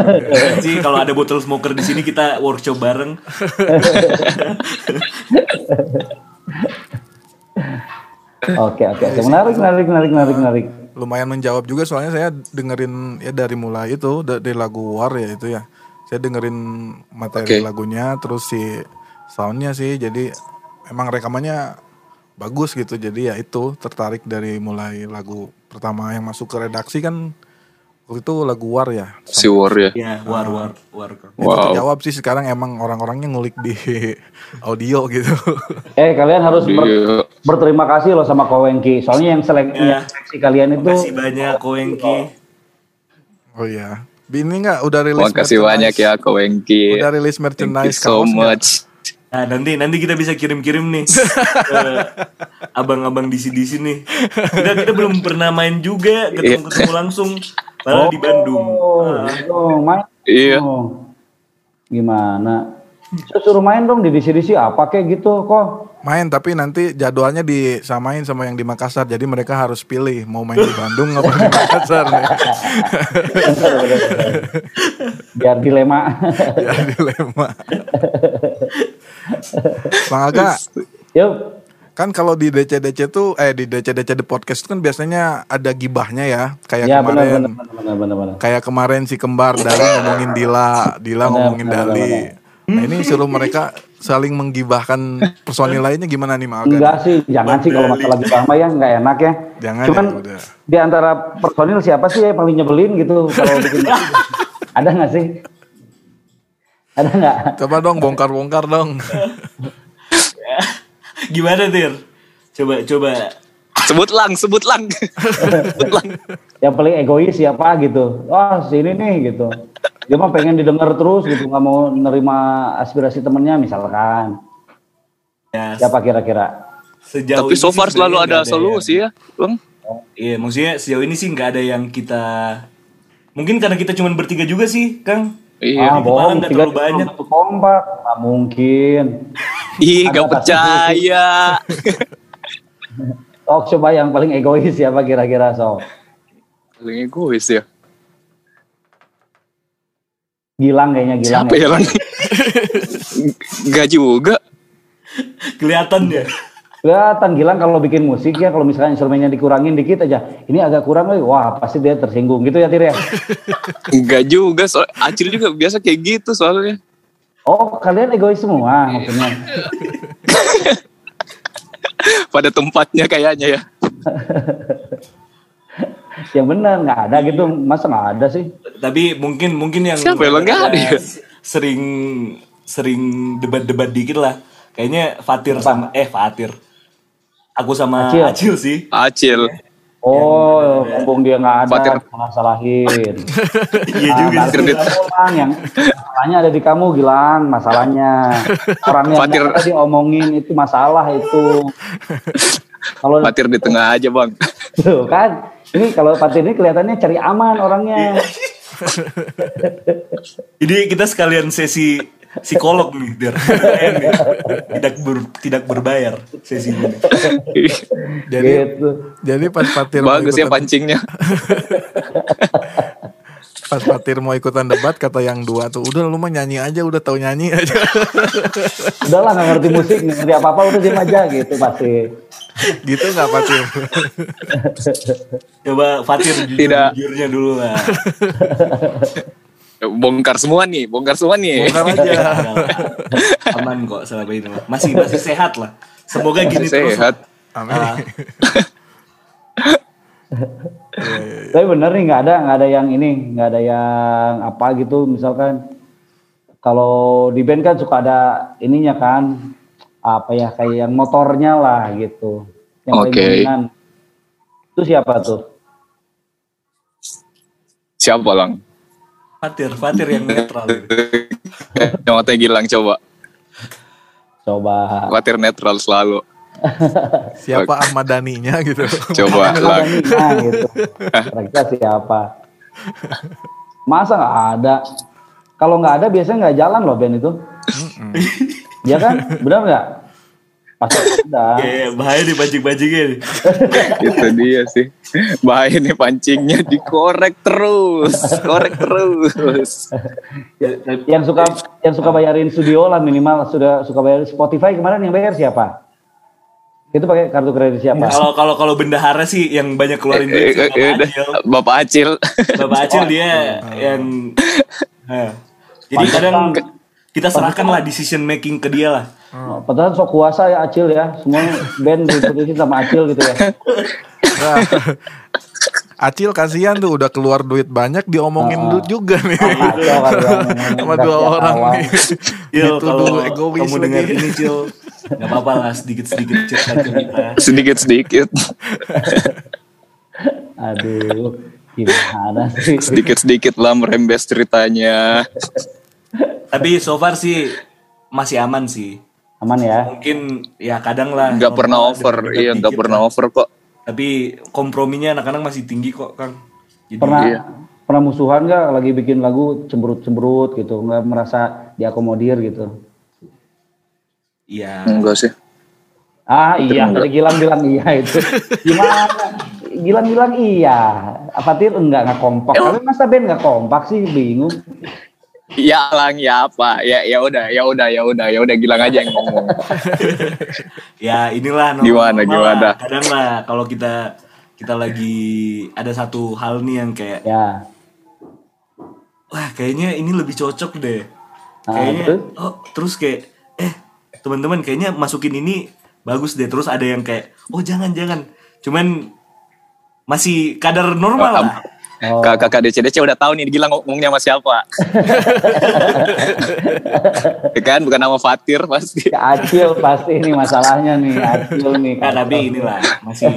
Sih kalau ada botol smoker di sini kita workshop bareng. Oke, oke, oke. Menarik, menarik, menarik, menarik, menarik. Lumayan menjawab juga soalnya saya dengerin ya dari mulai itu da- dari lagu War ya itu ya. Saya dengerin materi Oke. lagunya terus si soundnya sih jadi emang rekamannya bagus gitu jadi ya itu tertarik dari mulai lagu pertama yang masuk ke redaksi kan waktu itu lagu War ya. Si War ya. Ya, war war war. Itu Wow. terjawab sih sekarang emang orang-orangnya ngulik di audio gitu. Eh, kalian harus ber- Iya. berterima kasih loh sama Kowengki. Soalnya yang selek Ya. seleksi kalian itu Makasih banyak Koengki. oh iya. Ini nggak udah rilis Makasih merchandise? banyak ya Ko Wengki. Udah rilis Thank you merchandise so much. Nah nanti nanti kita bisa kirim-kirim nih abang-abang di sini di sini. Kita kita belum pernah main juga ketemu ketemu langsung. Padahal di Bandung. Oh, dong, main. Iya. dong. Gimana? Saya suruh main dong di DC-DC apa kayak gitu kok. Main tapi nanti jadwalnya disamain sama yang di Makassar. Jadi mereka harus pilih mau main di Bandung apa di Makassar nih. Biar dilema. ya dilema. Bang Aga, Yuk. Kan kalau di DC-DC tuh eh di DC-DC The Podcast tuh kan biasanya ada gibahnya ya. Kayak Ya kemarin benar benar benar benar. kayak kemarin si kembar Dali ngomongin Dila, Dila ngomongin benar, Dali. Nah ini suruh mereka saling menggibahkan personil lainnya gimana nih Bang Aga? Enggak sih, jangan sih kalau masalah gibah mah ya enggak enak ya. Jangan Cuman ya, udah. di antara personil siapa sih yang paling nyebelin gitu kalau bikin Ada nggak sih? Ada nggak? Coba dong bongkar-bongkar dong. Gimana Tir? Coba coba. Sebut lang, sebut lang. sebut lang. Yang paling egois siapa gitu? Wah sini nih gitu. Dia mah pengen didengar terus gitu, nggak mau nerima aspirasi temennya misalkan. Ya, Siapa kira-kira? sejauh Tapi so far selalu ada nggak solusi ya, Bang. yang- Iya, maksudnya sejauh ini sih nggak ada yang kita. Mungkin karena kita cuma bertiga juga sih, Kang. Iya. Ah, bohong, nggak tiga terlalu banyak. kompak, nggak mungkin. Ih, gak percaya. Oh, coba yang paling egois siapa kira-kira so? Paling egois ya. Gilang kayaknya Gilang. Siapa ya, Lang? Gak juga. Kelihatan ya. Kelihatan Gilang kalau bikin musik ya, kalau misalnya instrumennya dikurangin dikit aja, ini agak kurang, eh, wah pasti dia tersinggung gitu ya Tir ya. Enggak juga. Soal Acil juga biasa kayak gitu soalnya. Oh kalian egois semua maksudnya. Pada tempatnya kayaknya ya. Yang benar nggak ada gitu, masa nggak ada sih? Tapi mungkin mungkin yang Siapa yang nggak ada ya? sering sering debat-debat dikit lah. Kayaknya Fatir sama eh Fatir. Aku sama Acil. Acil, sih. Acil. Oh, mumpung dia nggak ada, Fatir. salah salahin. Iya juga Ah, sih. Kredit. yang masalahnya ada di kamu Gilang, masalahnya. Orang yang Fatir. nggak diomongin itu masalah itu. Kalau Fatir di tengah aja, Bang. Tuh kan, ini kalau Fatir ini kelihatannya cari aman orangnya. Jadi kita sekalian sesi psikolog nih, biar tidak ber- tidak berbayar sesi ini. Jadi gitu. jadi pas Fatir mau Bagus ya ikutan- pancingnya. Pas Fatir mau ikutan debat kata yang dua tuh, udah lu mah nyanyi aja, udah tahu nyanyi aja. Udahlah nggak ngerti musik, nggak ngerti apa-apa udah diem aja gitu pasti. gitu nggak Fatir? Coba Fatir jujur, Tidak. jujurnya dulu lah. Bongkar semua nih, bongkar semua nih. Bongkar aja. Aman kok selama ini. Masih masih sehat lah. Semoga gini terus. Sehat. Amin. Ah, Tapi bener nih nggak ada nggak ada yang ini nggak ada yang apa gitu misalkan kalau di band kan suka ada ininya kan apa ya kayak yang motornya lah gitu yang paling dominan. itu siapa tuh Siapa lang? Fatir, Fatir yang netral. gitu. Yang matanya Gilang coba. coba Khawatir netral selalu. Siapa Ahmad Dhaninya gitu. Coba nah, gitu kira-kira siapa masa nggak ada kalau nggak ada biasanya nggak jalan loh band itu ya kan benar nggak pasti ada Kayak bahaya nih pancing-pancingnya. Itu dia sih. Bahaya nih pancingnya dikorek terus. Korek terus. yang suka yang suka bayarin studio lah minimal sudah suka bayar Spotify kemarin yang bayar siapa? Itu pakai kartu kredit siapa? Kalau kalau kalau bendahara sih yang banyak keluarin Eh, duit sih eh, Bapak eh, Acil. Bapak Acil. Bapak Acil dia yang Hah. Jadi kadang kita serahkan lah decision making ke dia lah. Oh, Padahal sok kuasa ya Acil ya, semua band diputusin sama Acil gitu ya. Nah, Acil kasihan tuh udah keluar duit banyak diomongin duit juga nih. Kacau ya, Sama udah dua orang awal. nih. Cil, Itu kalau dulu egois kamu dengar lagi. ini Cil, nggak apa-apa lah sedikit-sedikit cerita kita. Sedikit-sedikit. Aduh, gimana sih? Sedikit-sedikit lah merembes ceritanya. Tapi so far sih masih aman sih. Aman ya? Mungkin ya kadang lah. Nggak pernah over. Iya, nggak pernah lah. over kok. Tapi komprominya anak-anak masih tinggi kok, Kang. Jadi, Pernah Iya. pernah musuhan nggak lagi bikin lagu cemberut-cemberut gitu, nggak merasa diakomodir gitu? Iya. Enggak sih. Ah iya, tadi Gilang bilang iya itu. Gimana? Gilang bilang iya. Apa tir enggak nggak kompak? Tapi masa band nggak kompak sih bingung. Ya lang ya apa? Ya ya udah, ya udah, ya udah, ya udah Gilang aja yang ngomong. Ya inilah normal, Gimana, normal gimana? lah. Kadang lah kalau kita kita lagi ada satu hal nih yang kayak Ya. wah kayaknya ini lebih cocok deh. Ah, Kayaknya terus? oh terus kayak eh teman-teman kayaknya masukin ini bagus deh. Terus ada yang kayak oh jangan jangan. Cuman masih kadar normal Ah, lah. Oh. Kakak DCDC udah tahu nih Gilang ngomongnya sama siapa. ya kan bukan nama Fatir pasti. Ya, Acil pasti ini masalahnya nih, Acil nih. Nah, tapi inilah masih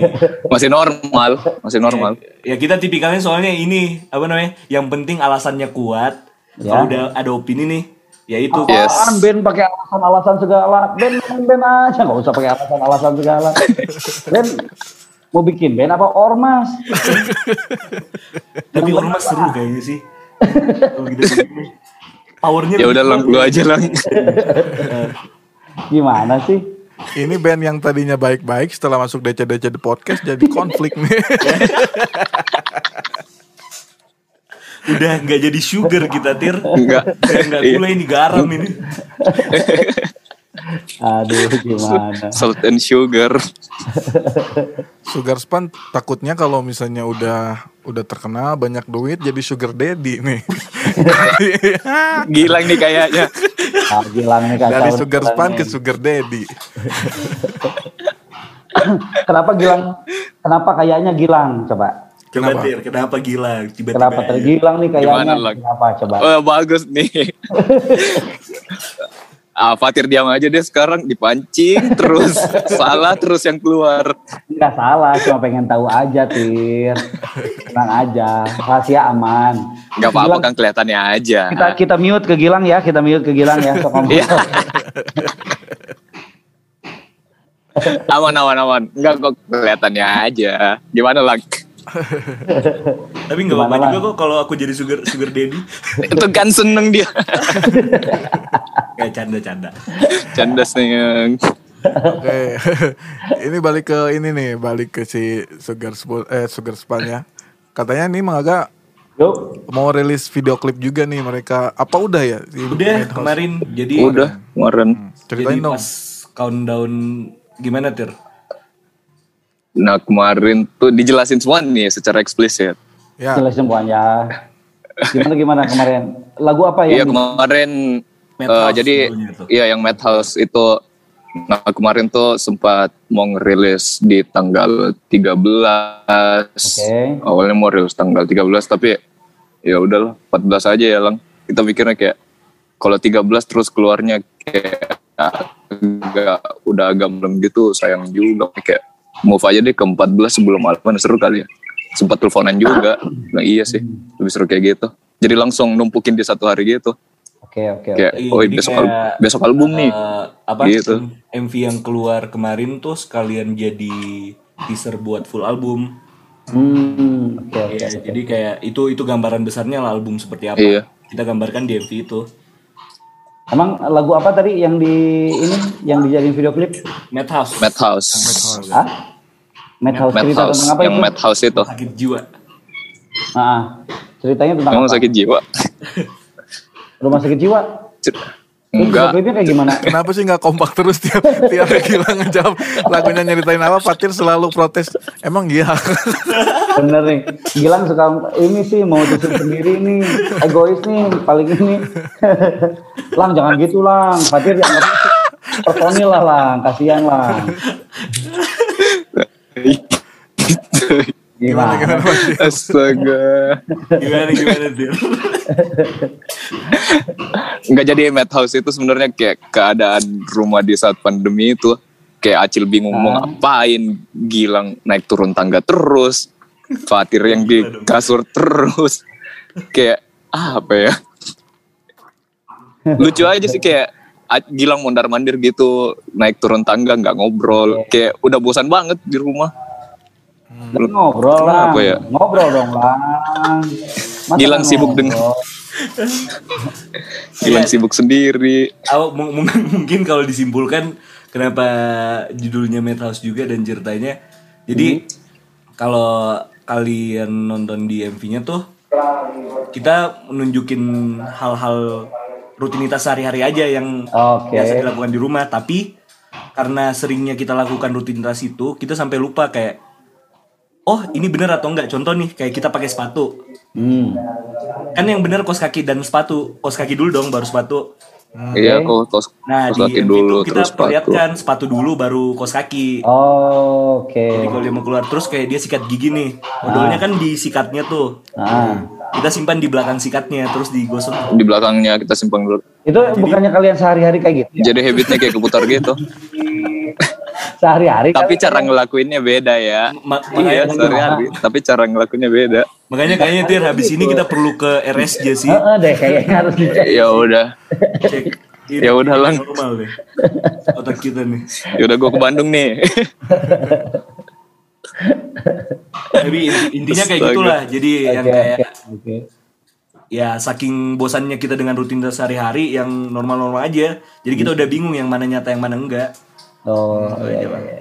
Masih normal, masih normal. ya kita tipikalnya soalnya ini apa namanya? Yang penting alasannya kuat. Ya. Kalau udah ada opini nih, ya itu Yes. Apaan band pakai alasan-alasan segala? Band main band aja nggak usah pakai alasan-alasan segala. Band mau bikin band apa ormas? Tapi ormas seru kayaknya sih. Gitu Powernya Ya udah lang, lu aja lang. Gimana sih? Ini band yang tadinya baik-baik setelah masuk DC-DC The Podcast jadi konflik nih. udah nggak jadi sugar kita tir. Enggak. Kayak nggak Iya. gula ini garam ini. Aduh, gimana? Salt and sugar. Sugar Span takutnya kalau misalnya udah udah terkenal banyak duit jadi sugar daddy nih. Gilang nih kayaknya. Ah, Gilang nih. Dari sugar nih. span ke sugar daddy. Kenapa Gilang? Kenapa kayaknya Gilang? Coba. Coba Kenapa? tir, kenapa gila? Tiba-tiba. Kenapa aja. tergilang nih kayaknya? Gimana? Kenapa? Coba. Oh, bagus nih. ah, Fatir diam aja deh sekarang dipancing terus salah terus yang keluar. Enggak salah, cuma pengen tahu aja, Tir. Tenang aja, rahasia aman. Gak apa-apa kan kelihatannya aja. Kita kita mute ke Gilang ya, kita mute ke Gilang ya. Sok. Iya. aman aman aman. Enggak kok kelihatannya aja. Gimana lang? Tapi nggak apa-apa juga kok kalau aku jadi sugar sugar daddy. Itu kan seneng dia. Kayak canda-canda. Candas nih yang. Oke. ini balik ke ini nih, balik ke si Sugar Span eh Sugar Span ya. Katanya nih Mang Aga Yuk, mau rilis video klip juga nih mereka. Apa udah ya? si Udah Madhouse? kemarin jadi Udah kemarin. Ceritain jadi dong. pas countdown gimana Tir? Nah kemarin tuh dijelasin semua nih secara eksplisit. Ya, jelasin semuanya. Gimana gimana kemarin? Lagu apa Iya yang kemarin Madhouse eh, jadi iya yang Madhouse itu nah kemarin tuh sempat mau ngerilis di tanggal 13. Oke. Awalnya mau rilis tanggal 13 tapi ya udahlah 14 aja ya Lang. Kita mikirnya kayak kalau 13 terus keluarnya kayak agak udah agak malam gitu sayang juga kayak move aja deh ke 14 sebelum album seru kali ya. Sempat teleponan juga. Nah iya sih, lebih seru kayak gitu. Jadi langsung numpukin di satu hari gitu. Oke, oke. Iya, oh besok kayak, album, besok album nih. Eh, apa Gitu. MV yang keluar kemarin tuh sekalian jadi teaser buat full album. Hmm, oke, oke. Ya, jadi kayak itu itu gambaran besarnya lah album seperti apa. Iya. Kita gambarkan di MV itu. Emang lagu apa tadi yang di ini yang dijadiin video klip? Madhouse. Madhouse. Hah? Madhouse cerita Madhouse. tentang apa Yang itu? Madhouse itu. Sakit jiwa. Ah, ceritanya tentang Emang apa? sakit jiwa? Rumah sakit jiwa. Enggak. kayak gimana? Kenapa sih nggak kompak terus tiap tiap gila ngejawab lagunya nyeritain apa Fatir selalu protes emang iya Bener nih. Gilang suka ini sih mau tutup sendiri nih. Egois nih paling ini. lang jangan gitu lang. Fatir jangan personil lah lang. Kasihan lang. Gimana Gimana? Fatir? Astaga. Gimana gimana Dir? Enggak jadi Madhouse itu sebenarnya kayak keadaan rumah di saat pandemi itu kayak Acil bingung mau ngapain, Gilang naik turun tangga terus, Fatir yang di kasur terus, kayak ah, apa ya? Lucu aja sih kayak Gilang mondar mandir gitu naik turun tangga nggak ngobrol, kayak udah bosan banget di rumah. Ngobrol lah. Ya? Ngobrol dong lang. Masa Gilang nggak sibuk dengan Gilang sibuk sendiri. Mung- mungkin kalau disimpulkan kenapa judulnya Madhouse juga dan ceritanya. Jadi kalau kalian nonton di MV-nya tuh kita menunjukin hal-hal rutinitas sehari-hari aja yang Oke. biasa dilakukan di rumah, tapi karena seringnya kita lakukan rutinitas itu, kita sampai lupa kayak oh ini bener atau enggak contoh nih kayak kita pakai sepatu Hmm. kan yang bener kos kaki dan sepatu kos kaki dulu dong baru sepatu Iya, kok kos, Nah kos di kaki MV dulu itu kita terus sepatu. perlihatkan sepatu dulu baru kos kaki. Oh, Oke. Jadi kalau dia mau keluar terus kayak dia sikat gigi nih, odolnya kan di sikatnya tuh. Ah. Kita simpan di belakang sikatnya terus digosok. Di belakangnya kita simpan dulu. Itu bukannya kalian sehari-hari kayak gitu? ya? Jadi habitnya kayak keputar gitu. Sehari-hari Tapi kalian- cara ngelakuinnya beda ya. Ma- Iya, makanya, sehari-hari. Tapi cara ngelakuinnya beda. makanya kayaknya Tir habis ini kita perlu ke RSJ sih. Heeh deh kayaknya harus dicek. Ya udah. Cek. Ya udah, Lang. Normal deh. Otak kita nih. Ya udah gue ke Bandung nih. Tapi inti- intinya kayak Astaga. gitulah. Jadi yang Oke, kayak oke. ya saking bosannya kita dengan rutinitas sehari-hari yang normal-normal aja. Jadi kita udah bingung yang mana nyata yang mana enggak. Oh, iya, iya, iya.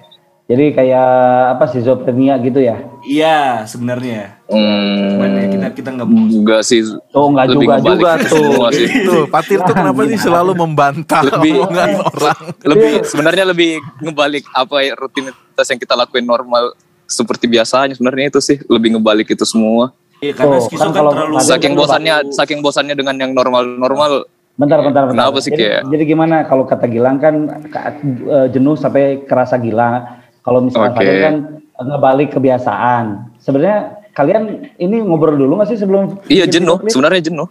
Jadi kayak apa schizophrenia gitu ya? Iya sebenarnya. Hmm, Cuman ya kita kita nggak mau. enggak sih. Oh, enggak Lebih juga juga itu tuh. sih. Tuh, Patir tuh kenapa sih selalu membantah Lebih- omongan orang? Lebih sebenarnya lebih ngebalik apa ya, rutinitas yang kita lakuin normal seperti biasanya sebenarnya itu sih lebih ngebalik itu semua. Iya karena skizo kan kan, kalau terlalu Saking bosannya, saking bosannya dengan yang normal-normal. Bentar, bentar, bentar. Kenapa sih jadi, kayak- jadi gimana kalau kata Gilang kan ka- eh, jenuh sampai kerasa gila. Kalau misalnya Oke. Fadil kan ngebalik kebiasaan. Sebenarnya kalian ini ngobrol dulu nggak sih sebelum Iya jenuh, sebenarnya jenuh.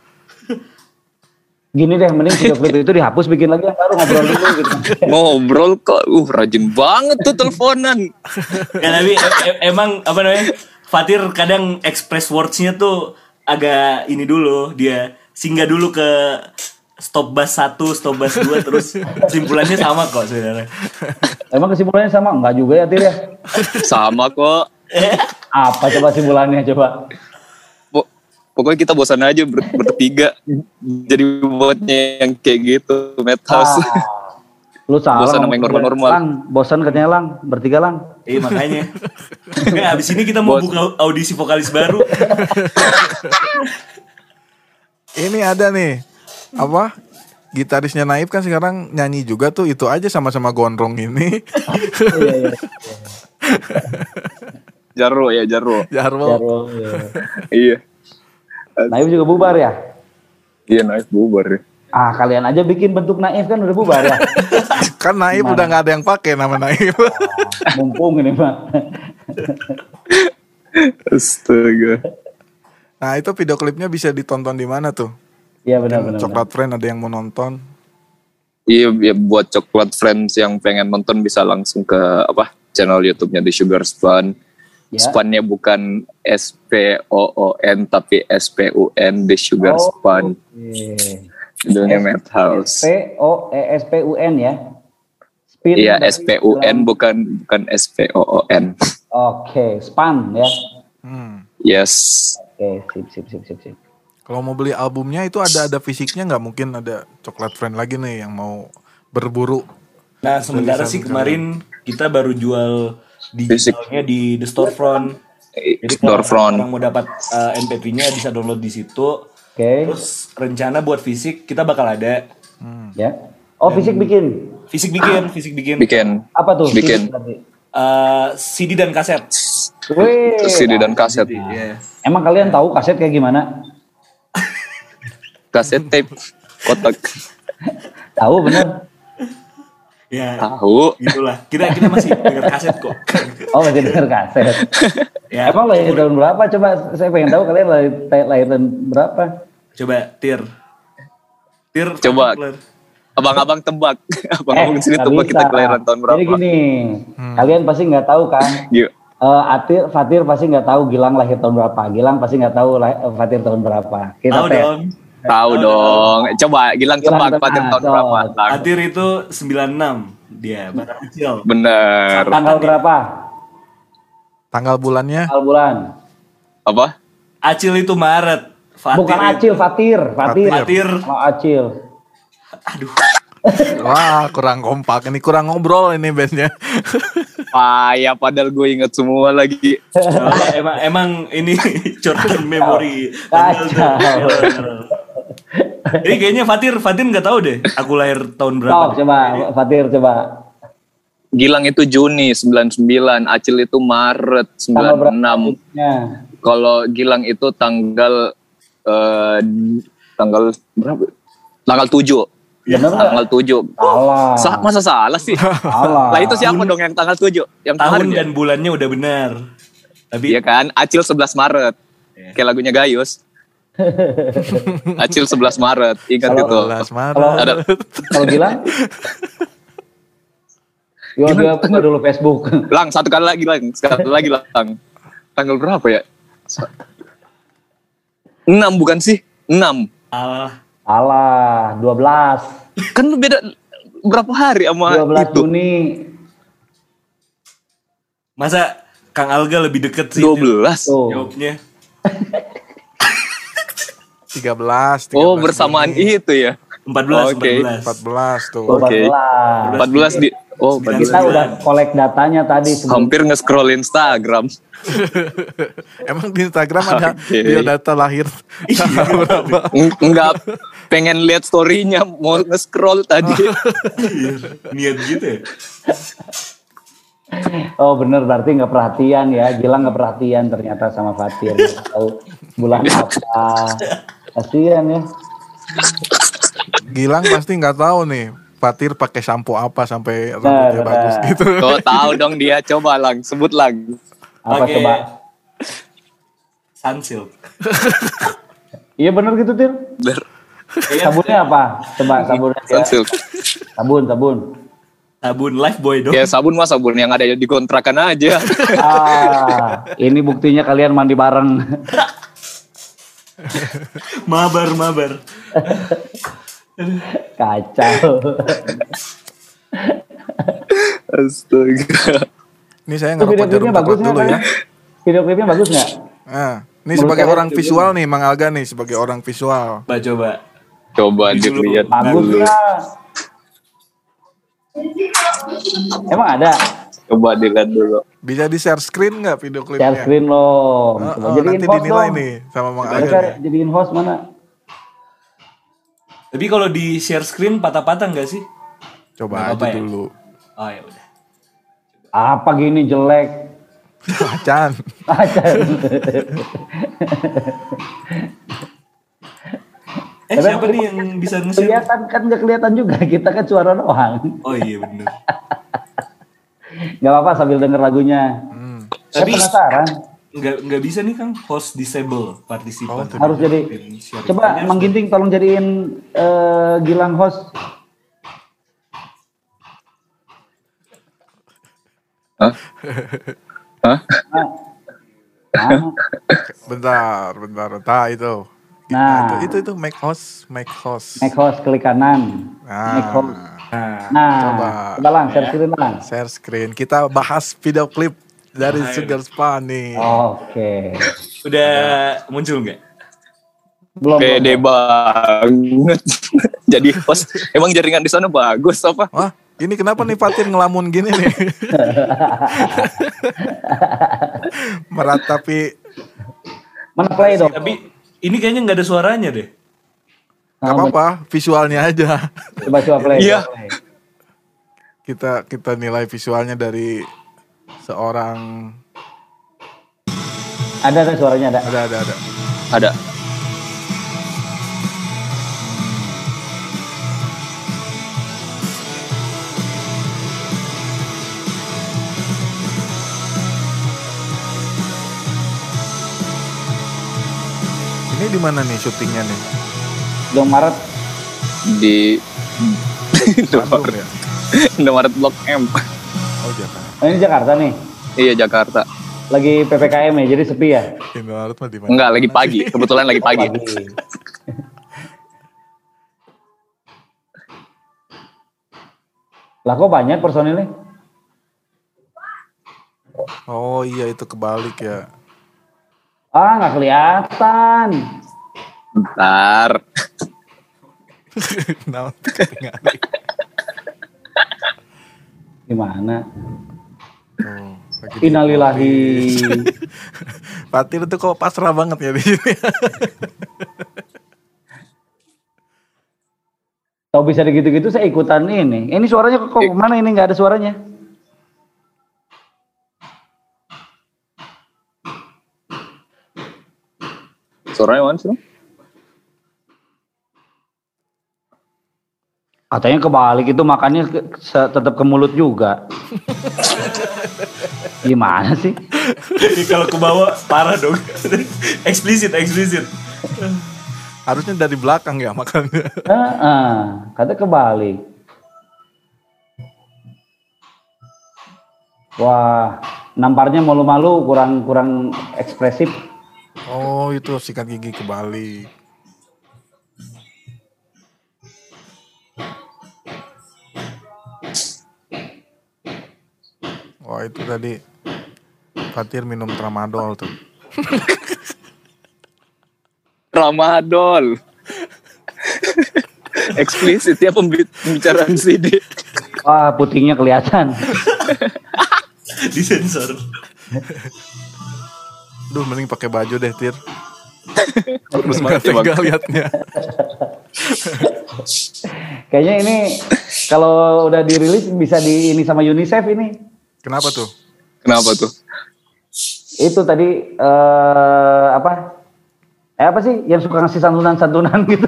Gini deh, mending video klip itu dihapus, bikin lagi yang baru ngobrol dulu gitu. Ngobrol kok, uh rajin banget tuh teleponan. Ya tapi e- e- emang apa namanya? Fatir kadang express words-nya tuh agak ini dulu dia singgah dulu ke stop bus 1, stop bus 2 terus kesimpulannya sama kok sebenarnya. Emang kesimpulannya sama? Enggak juga ya, Tir ya? Sama kok. Apa coba kesimpulannya coba? Pok- Pokoknya kita bosan aja ber- bertiga. Jadi buatnya yang kayak gitu, Madhouse. Ah, Lu salah. Bosan sama ngomong yang normal-normal. Lang, bosan katanya Lang, bertiga Lang. Eh makanya. Nggak, abis ini kita mau buka audisi vokalis baru. Ini ada nih apa? Gitarisnya Naif kan sekarang nyanyi juga tuh itu aja sama-sama gondrong ini. Iya, iya. Jarwo ya Jarwo. Jarwo. Jarwo, iya. Iya. Naif juga bubar ya? Iya naik bubar ya. Ah, kalian aja bikin bentuk Naif kan udah bubar ya. Kan Naif udah nggak ada yang pakai nama Naif. Mumpung ini, Pak. Astaga. Nah itu video klipnya bisa ditonton di mana tuh? Iya benar benar. Coklat Friend ada yang mau nonton. Iya, ya, buat coklat friends yang pengen nonton bisa langsung ke apa channel YouTube-nya The Sugar Spun. Ya. Spunnya bukan S P O O N tapi S P U N The Sugar Oh, Spun. Oke. Judulnya Madhouse. P O E S P U N ya. Spin. Iya S P U N bukan bukan S P O O N. Oke, span ya. Hmm. Yes. Oke, sip sip sip sip sip. Kalau mau beli albumnya itu ada ada fisiknya nggak? Mungkin ada Coklat Friend lagi nih yang mau berburu. Nah sementara sih kemarin kita baru jual digitalnya di The Storefront. Jadi kalau Storefront. orang mau dapat uh, MP3-nya bisa download di situ. Oke, Terus rencana buat fisik kita bakal ada. ya. Oh, fisik bikin. Fisik bikin, fisik bikin. Bikin Apa tuh? Bikin. Uh, CD dan kaset. Wih, CD dan kaset. Iya. Emang kalian tahu kaset kayak gimana? Kaset tape kotak. Tahu bener? Ya, Tahu. gitulah. Kita kita masih denger kaset kok. Oh masih denger kaset. ya, Emang lahir tahun berapa? Coba saya pengen tahu kalian lahir, lahir tahun berapa? coba Tir. Tir Coba. Abang-abang tebak. Abang-abang sini nggak tebak kita Eh, bisa. kelahiran tahun berapa. Jadi gini, kalian pasti nggak tahu kan? Gila. Eh, Atir, Fatir pasti nggak tahu Gilang lahir tahun berapa. Gilang pasti nggak tahu lah- eh, Fatir tahun berapa. Kita Tahu tes. dong. Tahu dong. Coba Gilang tebak. Fatir tahun So, berapa. Lang. Atir itu 96 dia, barang kecil. Bener. Tanggal berapa? Tanggal bulannya Tanggal bulan. Apa? Acil itu Maret. Fatir Bukan itu- Acil, Fatir. Fatir. Fatir. Oh, Acil. Aduh. Wah kurang kompak ini kurang ngobrol ini bandnya. Payah padahal gue inget semua lagi. Oh, emang emang ini short term memory. Kacau. Ini kayaknya Fatir, Fatir nggak tahu deh. Aku lahir tahun berapa. Coba Fatir coba. Gilang itu Juni 99, Acil itu Maret Tanggal berapa? 96. Ya. Kalau Gilang itu tanggal eh, tanggal berapa? Tanggal 7. Bener nggak? Tanggal 7. Salah. Sa- masa salah sih? Salah. lah itu siapa dong yang tanggal 7? Yang Tahun kemarin ya? dan bulannya udah benar. Tapi Iya kan? Acil 11 Maret. Kayak lagunya Gayus. Acil 11 Maret. Ingat itu. 12 Maret. Kalau Ada kalau Gilang? Yo, dia punya dulu Facebook. Lang, satu kali lagi Lang. Sekali lagi Lang. Tanggal berapa ya? 6 bukan sih? 6. alah, Salah, 12. Kan lu beda berapa hari sama 12 itu? Juni. masa Kang Alga lebih deket sih 12. Tuh. jawabnya. 13, 13 Oh, bersamaan Juni, itu ya. 14, Oke. 14. 14 tuh. Oke. 14. 14 di Oh, Sembilan. 14. Kita udah kolek datanya tadi sebelum Hampir nge-scroll Instagram. Emang di Instagram ada Oke. biodata lahir tanggal berapa? Eng- Enggak pengen lihat story-nya mau nge-scroll tadi. Iya, Niat gitu ya. Oh bener berarti nggak perhatian ya Gilang nggak perhatian ternyata sama Fatir tahu bulan apa kasihan ya Gilang pasti nggak tahu nih Fatir pakai sampo apa sampai Nah, rambutnya nah. bagus gitu. Kau tahu dong dia coba lang sebut lang. apa Oke. coba Sunsilk. iya bener gitu Tir Ber sabunnya apa coba sabunnya Sunsilk. sabun sabun Sabun Lifebuoy dong. Ya sabun mah sabun yang ada di kontrakan aja. ah ini buktinya kalian mandi bareng Mabar, mabar. kacau Astaga. Ini saya itu video ngerokok jarum klipnya bagus nggak dulu kan ya. video klipnya bagus nggak Nah, ini Menurut sebagai orang visual nih Mang Alga nih sebagai orang visual. Coba coba. Coba dilihat bagus dulu. nggak Emang ada Coba dilihat dulu. Bisa di share screen nggak video klipnya? share screen lo. Oh, oh, jadiin nanti dinilai dong. nih sama Mang Aga. cari, nih. jadiin host mana? Tapi kalau di share screen patah-patah nggak sih? Coba Nggak aja apa-apa ya? dulu. Oh ya udah. Apa gini jelek? Macan. Acan. Eh Tapi siapa nih yang bisa nge-share? kelihatan kan nggak kelihatan juga kita kan suara doang. Oh iya bener. Nggak apa-apa sambil denger lagunya. Hmm. Saya Tapi penasaran. nggak nggak bisa nih Kang host disable partisipan. Oh, Harus jadi. Coba Mang Ginting tolong jadiin eh, Gilang host. Hah? Hah? Nah, Bentar, bentar. Nah, itu. Nah. itu, itu, itu make host, make host. make host klik kanan. Make host. Nah, Nah, Nah, Coba. coba lang, share screen lang. share screen. Kita bahas video klip dari Ayo. Sugar Spa nih. Oke. udah muncul nggak? Belum. Pede belum. banget. Jadi host, emang jaringan di sana bagus apa? Wah, ini kenapa nih Fatin ngelamun gini nih? Meratapi Mana play dong? Tapi ini kayaknya nggak ada suaranya deh. Nggak apa-apa, visualnya aja. Coba coba play. Iya. play. Kita kita nilai visualnya dari seorang Ada ada suaranya ada. ada ada ada. Ada. Ini di mana nih syutingnya nih? Dong Maret. Di Indomaret, ya? Indomaret Blok M. Oh Jakarta. Oh, ini Jakarta nih. Iya Jakarta. Lagi PPKM ya, jadi sepi ya. Indomaret mah di mana? Enggak, lagi pagi. Kebetulan lagi pagi. Lah kok banyak personilnya? Oh iya itu kebalik ya. Ah nggak kelihatan. Bentar. Nah, ketinggalan. Gimana? Oh, Innalillahi. Fatin itu kok pasrah banget ya di sini. Tahu bisa gitu-gitu saya ikutan ini. Ini suaranya kok, kok mana ini nggak ada suaranya? Suaranya mana sih? Katanya kebalik itu makannya ke, tetap ke mulut juga. Gimana sih? Jadi kalau ke bawah parah dong. eksplisit, eksplisit. Harusnya dari belakang ya makanya. Heeh, katanya kebalik. Wah, namparnya malu-malu, kurang kurang ekspresif. Oh itu sikat gigi kebalik. Wah itu tadi Fatir minum tramadol tuh. Ramadol. Eksplisit ya pembi- pembicaraan CD. Wah, putingnya kelihatan. Disensor. Duh mending pakai baju deh Tir. Terus Nggak tega liatnya. Kayaknya ini kalau udah dirilis bisa di ini sama UNICEF ini. Kenapa tuh? Kenapa tuh? Itu tadi eh apa? Eh apa sih yang suka ngasih santunan-santunan gitu?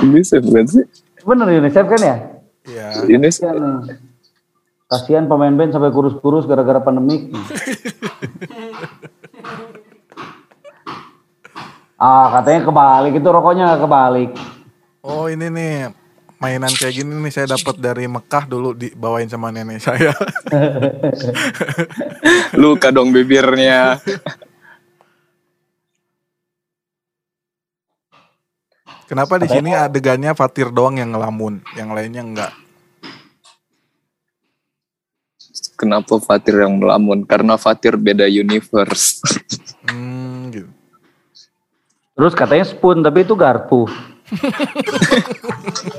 Bisa bukan sih? Bener UNICEF kan ya? Iya. Ini Kasihan nih. Kasihan pemain band sampai kurus-kurus gara-gara pandemik. ah, katanya kebalik itu rokoknya nggak kebalik. Oh ini nih mainan kayak gini nih saya dapat dari Mekah dulu dibawain sama nenek saya. luka dong bibirnya. Kenapa di sini adegannya Fatir doang yang ngelamun, yang lainnya enggak? Kenapa Fatir yang melamun? Karena Fatir beda universe. Hmm, gitu. Terus katanya spoon tapi itu garpu.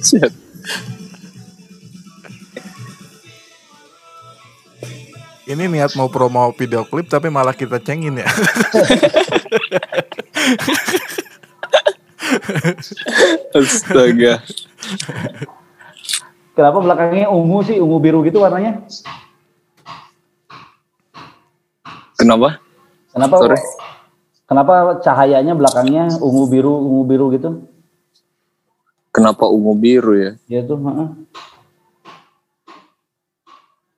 Buset. Ini niat mau promo video klip tapi malah kita cengin ya. Astaga. Kenapa belakangnya ungu sih, ungu biru gitu warnanya? Kenapa? Kenapa? Sorry. Kenapa cahayanya belakangnya ungu biru, ungu biru gitu? Kenapa ungu biru ya? Ya tuh, heeh.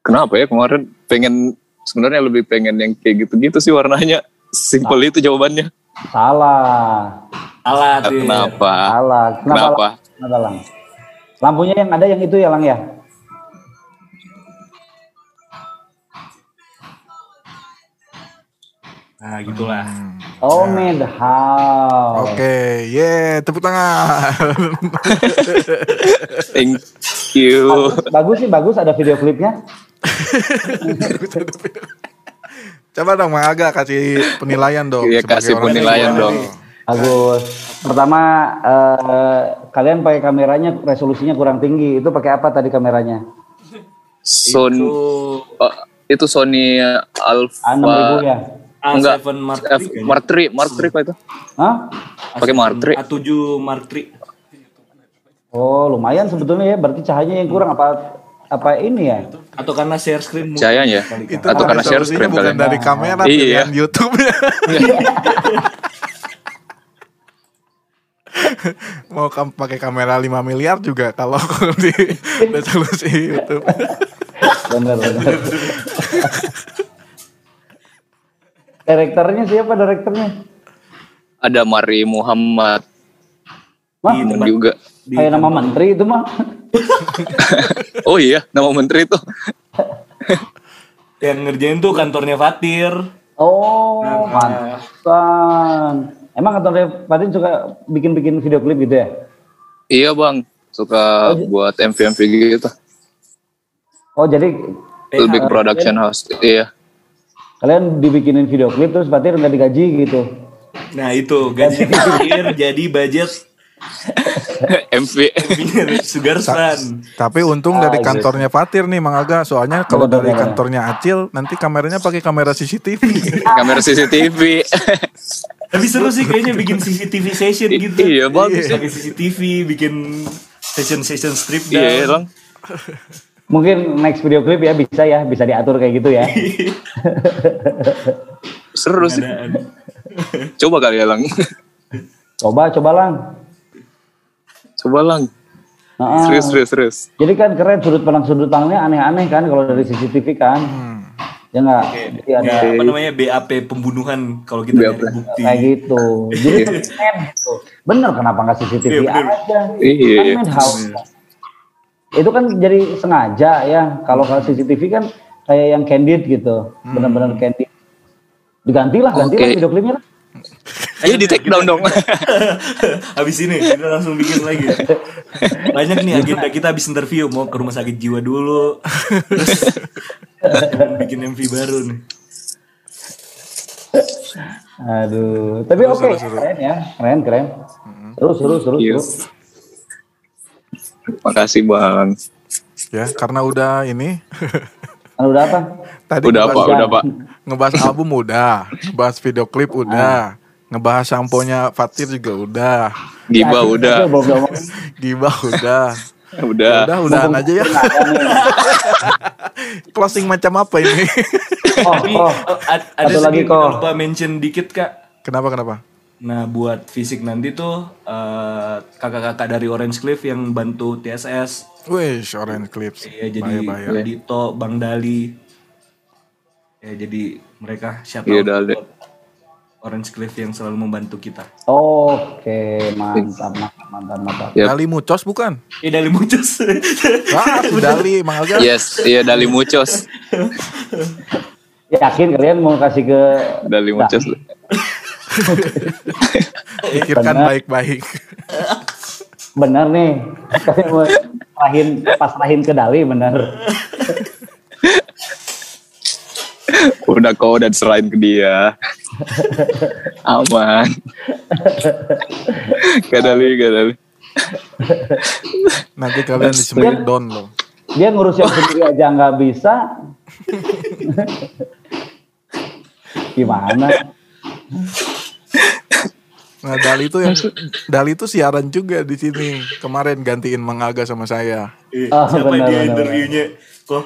Kenapa ya kemarin pengen sebenarnya lebih pengen yang kayak gitu-gitu sih warnanya. Simpel itu jawabannya. Salah. Alat ya. Kenapa? Salah. Kenapa? Kenapa, Lang? Lampunya yang ada yang itu ya, Lang ya? Nah, gitulah. Oh, Medhouse. Oke, ye, tepuk tangan. Thank you. Bagus sih, bagus ada video klipnya. Coba dong Mang Aga kasih penilaian dong. Iya, kasih penilaian dong. nih. Bagus. Pertama eh, kalian pakai kameranya resolusinya kurang tinggi. Itu pakai apa tadi kameranya? Sony Itu oh, itu Sony Alpha A6000 ya? Enggak. A7 Mark F, III Mark III, Mark III apa itu? Hah? Pakai Mark III. A7 Mark III. Oh, lumayan sebetulnya ya. Berarti cahayanya yang kurang apa apa ini ya? Atau karena share screen Cahayanya. Itu Atau karena share screen bukan kalian. dari kamera, Iya. pilihan YouTube. Mau kam pakai kamera 5 miliar juga kalau di resolusi YouTube. Bener, bener. Direkturnya siapa direkturnya? Ada Mari Muhammad Mah, juga. di kayak nama menteri itu mah. Oh iya, nama menteri itu. yang ngerjain tuh kantornya Fatir. Oh, Nah, pantesan. Emang kantornya Fatin suka bikin-bikin video klip gitu ya? Iya bang, suka buat MV-MV gitu. Oh, jadi Lebih ke production house. Iya. Kalian dibikinin video klip terus Fatir nggak digaji gitu? Nah itu gaji Fatir jadi budget MV. Sugarsan. Tapi untung Ah, dari iya. kantornya Fatir nih Mang Aga, soalnya kalau dari kantornya Acil nanti kameranya pakai kamera CCTV. Kamera CCTV. Tapi seru sih kayaknya bikin CCTV session gitu. Iya, bagus ya. Pakai CCTV, bikin session-session strip down. Iya bang. Mungkin next video klip ya bisa ya, bisa diatur kayak gitu ya. Seru sih. Coba kali ya lang. Coba, coba lang. Coba lang. Heeh. Serius, serius, serius. Jadi kan keren sudut pandang sudut pandangnya aneh-aneh kan kalau dari CCTV kan. Ya nggak? Jadi ada Kayak apa namanya BAP pembunuhan kalau kita BAP. nyari bukti. kayak gitu. Jadi keren gitu. Bener kenapa nggak CCTV Iya, bener. aja? Iya. Kan Madhouse. Itu kan jadi sengaja ya. Kalau kalau CCTV kan kayak yang candid gitu. Benar-benar candid. Digantilah, gantilah Oke. video klipnya lah. Ayo di take down dong. Habis ini kita langsung bikin lagi. Banyak nih agenda kita habis interview mau ke rumah sakit jiwa dulu. Terus bikin MV baru nih. Aduh, tapi oke, keren ya, keren, keren. Seru, seru, seru, Iya. Makasih bang. ya, karena udah ini Kan udah apa? tadi Udah pak, udah pak. ngebahas album udah, ngebahas video klip udah, ngebahas samponya Fatir juga udah, Giba udah, Belum ngomong. gibah udah. udah. Udah, udahan aja ya. Closing macam apa ini? Oh, oh. ad- ada Satu lagi, kok. lupa mention dikit kak. kenapa kenapa? Nah buat fisik nanti tuh eh, kakak-kakak dari Orange Cliff yang bantu TSS. Wih, Orange Clips. Ya jadi Bahaya-bahaya. Dito, Bang Dali. Ya jadi mereka shout Iya, out Dali. Orange Cliff yang selalu membantu kita. Oke, mantap, mantap, mantap, mantap. Yap. Dali Mucos bukan? Eh Dali Mucus. Ah, si Dali, Mang Aga. Yes, iya Dali Mucos. Yakin kalian mau kasih ke Dali Mucos. Pikirkan baik-baik. benar nih? Serahin, pas serahin ke Dali benar. Udah kau dan serahin ke dia. Aman. Gak Dali, gak Dali. Nanti kalian di Smackdown loh. Dia ngurus yang sendiri aja nggak bisa. Gimana? Nah Dali itu yang Dali itu siaran juga di sini kemarin gantiin Mang Aga sama saya. Eh, Oh, siapa benar, dia benar, interviewnya? Kok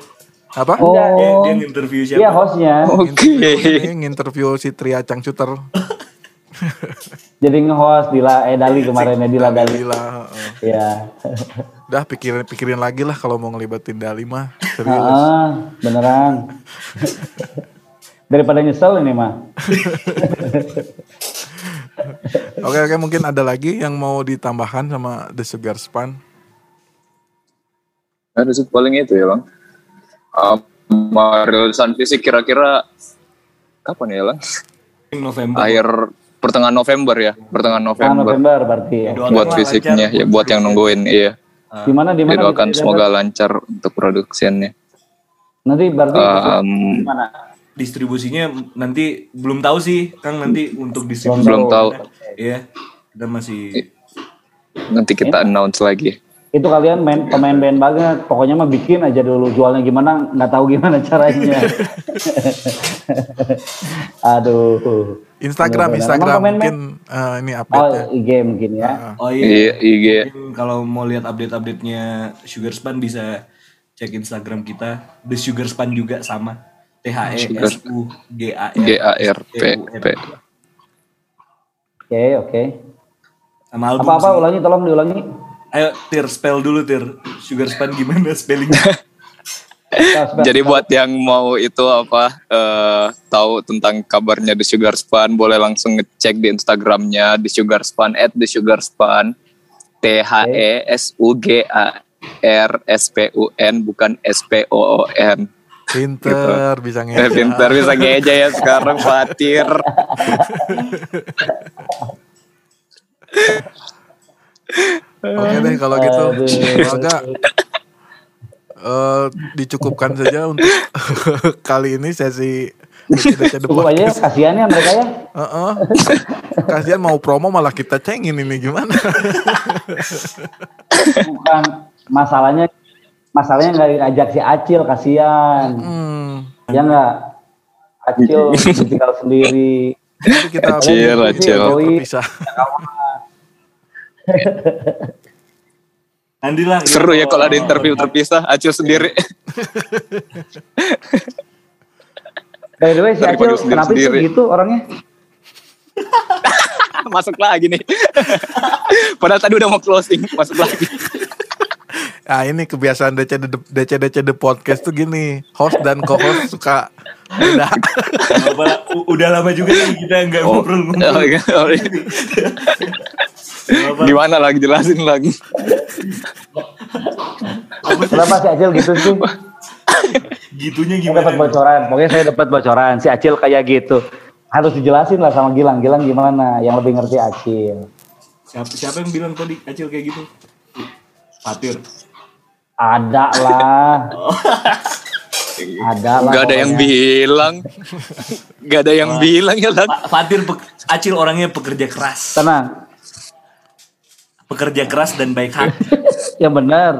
Apa? Oh, dia, dia nginterview siapa? Iya hostnya. Oke. Ini nginterview si Tria Cangcuter. Jadi nge-host Dila eh Dali kemarin ya Dila Dali. Dila. heeh. Iya. Udah pikirin pikirin lagi lah kalau mau ngelibatin Dali mah. Serius. Ah, beneran. Daripada nyesel ini mah. Oke oke mungkin ada lagi yang mau ditambahkan sama The Sugar Span. Ada sih paling itu ya bang. Um, rilisan fisik kira-kira kapan ya bang? November. Akhir pertengahan November ya, pertengahan Ah, November. November berarti ya. Buat fisiknya lancar. ya, buat yang nungguin iya. Di mana di mana? Didoakan semoga lancar untuk produksinya. Nanti berarti Um, di mana? Distribusinya nanti belum tahu sih, Kang nanti untuk distribusi. Belum tahu. Iya. Kita masih nanti kita announce lagi. Itu kalian main pemain band banget. Pokoknya mah bikin aja dulu jualnya gimana nggak tahu gimana caranya. Aduh. Instagram Bener-bener. Instagram Emang pemain mungkin eh, ini Oh, update-nya. IG mungkin ya. Oh Iya, iya. IG. Mungkin kalau mau lihat update-update-nya Sugar Span bisa cek Instagram kita. The Sugar Span juga sama. T H E S U G A R G A R P P. Oke, oke. Sama album Apa-apa sih. ulangi tolong diulangi. Ayo Tir spell dulu Tir. Sugar Span gimana spellingnya? Jadi buat yang mau itu apa eh, tahu tentang kabarnya The Sugar Span boleh langsung ngecek di Instagramnya The Sugar Span at The Sugar Span T H E S U G A R S P U N bukan S P O O N. Pinter bisa Eh, ngeja. pintar bisa ngeja ya sekarang Fatir. Oke deh kalau gitu. Semoga eh, dicukupkan saja untuk kali ini sesi Cukup aja ya, kasihan ya mereka ya. Heeh. Kasihan mau promo malah kita cengin ini gimana? Bukan masalahnya masalahnya nggak diajak si Acil kasihan. Hmm. Ya nggak? Acil tinggal sendiri. Kita Acil, Acil. terpisah. Andi lah. Seru ya kalau ada interview terpisah Acil sendiri. By the way si Acil kenapa sih gitu orangnya? Masuk lagi nih. Padahal tadi udah mau closing, masuk lagi. Nah ini kebiasaan DC DC DC The Podcast tuh gini. Host dan co-host suka beda. Udah lama juga nih kita nggak Oh, ngobrol-ngobrol. oh, iya. Oh, iya. Gimana lagi jelasin lagi? Kenapa si Acil gitu sih? gitunya Saya dapat gimana? bocoran. Pokoknya saya dapat bocoran. Si Acil kayak gitu. Harus dijelasin lah sama Gilang. Gilang gimana? Yang lebih ngerti Acil. Siapa, siapa yang bilang tadi Acil kayak gitu? Fatir. Ada lah. Ada lah. Gak ada yang bilang. Gak ada yang bilang ya lah. Fa- Fatir pe- Acil orangnya pekerja keras. Tenang. Pekerja keras dan baik hati. Yang benar.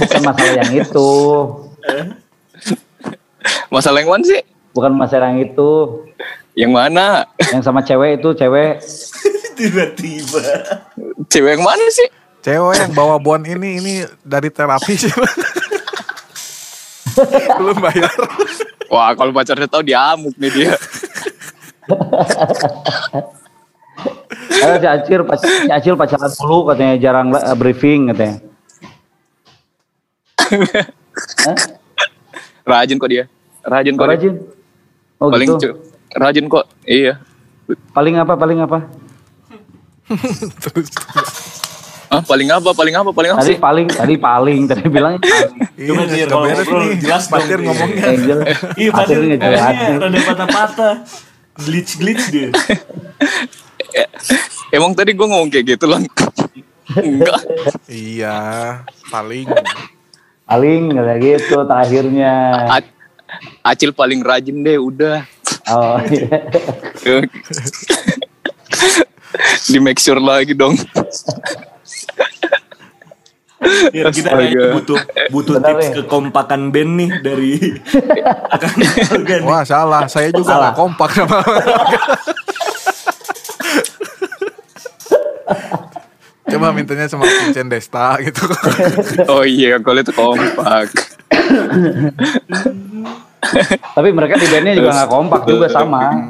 Bukan masalah yang itu. Masalah yang mana sih? Bukan masalah yang itu. Yang mana? Yang sama cewek itu cewek. Tiba-tiba. Cewek yang mana sih? Cewek yang bawa bon ini ini dari terapi sih. Belum bayar. Wah kalau pacarnya tahu diamuk nih dia. Ayo si Acil, si Acil pacaran dulu katanya jarang eh, briefing katanya. Hah? Rajin kok dia. Rajin kok. Kok dia. rajin? Oh Paling gitu. cu- rajin kok. Iya. Paling apa? Paling apa? Terus Ah, paling apa? Paling apa? Paling apa Tadi sih? paling, tadi paling, tadi. Coba, iya, Tir, nggak kalau beres ngobrol, jelas Tir. ngomongnya. Angel. Iya ngejelasin. ngomongnya rada patah-patah. Glitch-glitch dia. Emang tadi gue ngomong kayak gitu lah. Enggak. Iya, paling. Paling kayak gitu terakhirnya. A- Acil paling rajin deh udah. Oh iya. Di make sure lagi dong. Ya, kita butuh butuh Benar tips ya. kekompakan band nih dari akan Algan. Wah salah, saya juga Salah. kompak sama. Coba mintanya sama Vincent Desta gitu. Oh iya, kalau itu kompak. Tapi mereka di bandnya juga nggak kompak juga sama.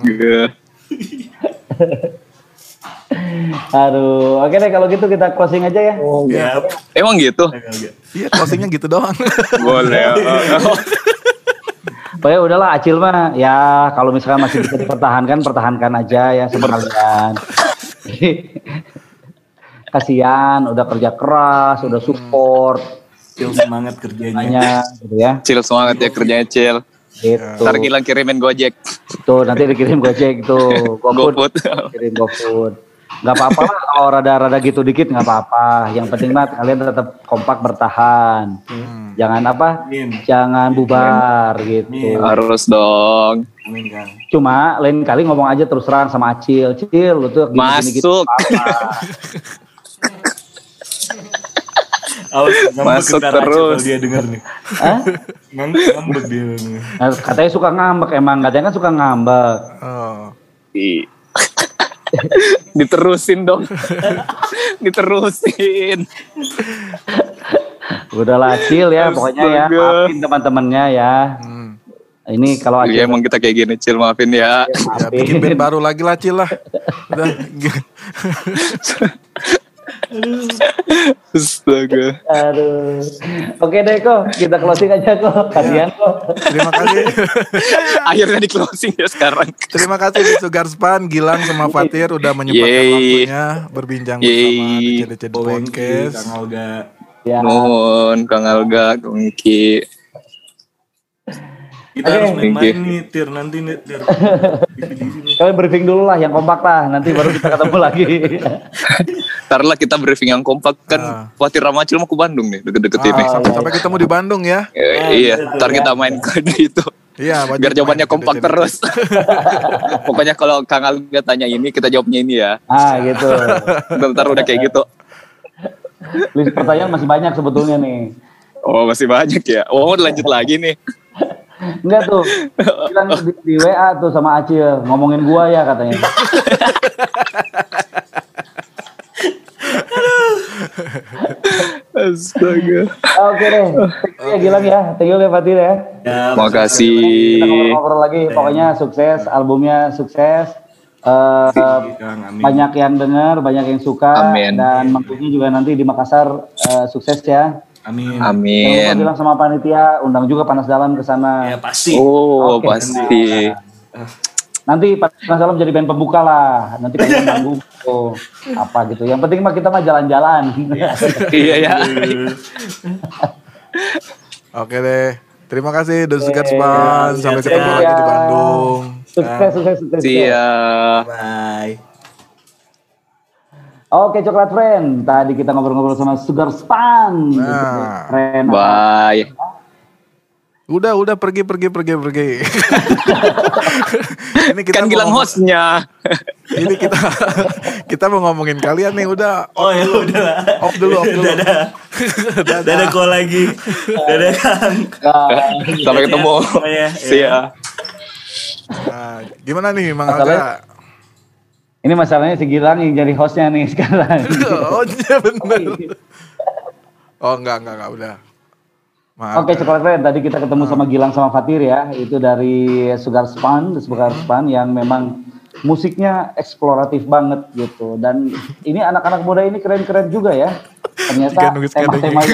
Iya. Aduh, oke deh kalau gitu kita closing aja ya. Ya, Emang gitu? Iya closingnya gitu doang. Boleh. Pokoknya udahlah Acil mah ya kalau misalkan masih bisa dipertahankan pertahankan aja ya sekalian. Kasihan udah kerja keras, udah support Cil semangat kerjanya. banyak gitu ya. Cil semangat ya kerjanya Cil. Gitu. Ntar Gilang kirimin Gojek. Tuh nanti dikirim Gojek tuh, GoFood. GoFood. Kirim GoFood. Gak apa-apa lah kalau rada-rada gitu dikit nggak apa-apa. Yang penting mah kalian tetap kompak bertahan. Jangan apa? Amin. Jangan bubar gitu. Harus dong. Kang. Cuma lain kali ngomong aja terus terang sama Acil. Cil, lu tuh gitu. Masuk. Awas ngambek Masuk terus. dia denger nih. Hah? Ngambek, dia. Nah, katanya suka ngambek emang, katanya kan suka ngambek. Oh. Diterusin dong. Diterusin. Udahlah Acil ya, pokoknya ya maafin teman-temannya ya. Hmm. Ini kalau Acil Iya emang kita kayak gini Cil maafin ya. Ya bikin band baru lagi lah Cil lah. Udah. Astaga. Aduh. Oke deh kok, kita closing aja kok. Kasihan kok. Terima kasih. Akhirnya di closing ya sekarang. Terima kasih di Sugar Span, Gilang sama Fatir udah menyempatkan Yeay. waktunya berbincang bersama di Yeay. Bowengki, Podcast. Kang Olga. Ya. Nuhun Kang Alga, Kang Ki. Kita harus main-main nih, Tir. Nanti nih, Tir. Kalian briefing dulu lah yang kompak lah, nanti baru kita ketemu lagi. Ntar lah kita briefing yang kompak kan Ah. Fatir Ramacil mau ke Bandung nih deket-deket ini. Ah, sampai, sampai ketemu di Bandung ya. Eh, iya, ntar kita main ke itu. Iya, Biar jawabannya main kompak terus. Pokoknya kalau Kang Alga tanya ini, kita jawabnya ini ya. ah gitu. Ntar udah kayak gitu. List pertanyaan masih banyak sebetulnya nih. Oh masih banyak ya. Oh lanjut lagi nih. Enggak tuh. Bilang di, di WA tuh sama Acil ngomongin gua ya katanya. Astaga. Oke deh. Thank you ya Gilang ya. Thank you ya Fatir ya. Ya, Makasih. Kita ngobrol-ngobrol lagi. Pokoknya sukses, albumnya sukses. Eh, Kang, amin. banyak yang dengar, banyak yang suka Amin. dan manggungnya juga nanti di Makassar eh, sukses ya. Amin. Amin. bilang sama panitia, undang juga Panas Dalam ke sana. Ya pasti. Oh Oke. pasti. Nanti Panas Dalam jadi band pembuka lah. Nanti kalian manggung tuh apa gitu. Yang penting mah kita mah jalan-jalan. Iya ya. Oke deh. Terima kasih The Sugar Span. Sampai ketemu lagi di ya. Bandung. sukses, sukses, sukses. Siap. Bye. Oke, Coklat Friend. Tadi kita ngobrol-ngobrol sama Sugar Span. Nah. Keren. Bye. Udah, udah pergi, pergi, pergi, pergi. ini kita Kan mau bilang ngomong- hostnya. Ini kita kita mau ngomongin kalian nih udah Oh ya udah off dulu, off dulu. Dadah. Dadah kok lagi. Dadah Kang. Sampai ketemu. Ya. Siap. Nah, gimana nih Mang Masalahnya- Alga? Ini masalahnya si Gilang yang jadi hostnya nih sekarang. oh iya bener. Oh enggak, enggak, enggak udah. Oke, Coklat Friend. Tadi kita ketemu sama Gilang sama Fatir ya. Itu dari Sugar Span, Sugar Span yang memang musiknya eksploratif banget gitu. Dan ini anak-anak muda ini keren-keren juga ya. Ternyata tema-tema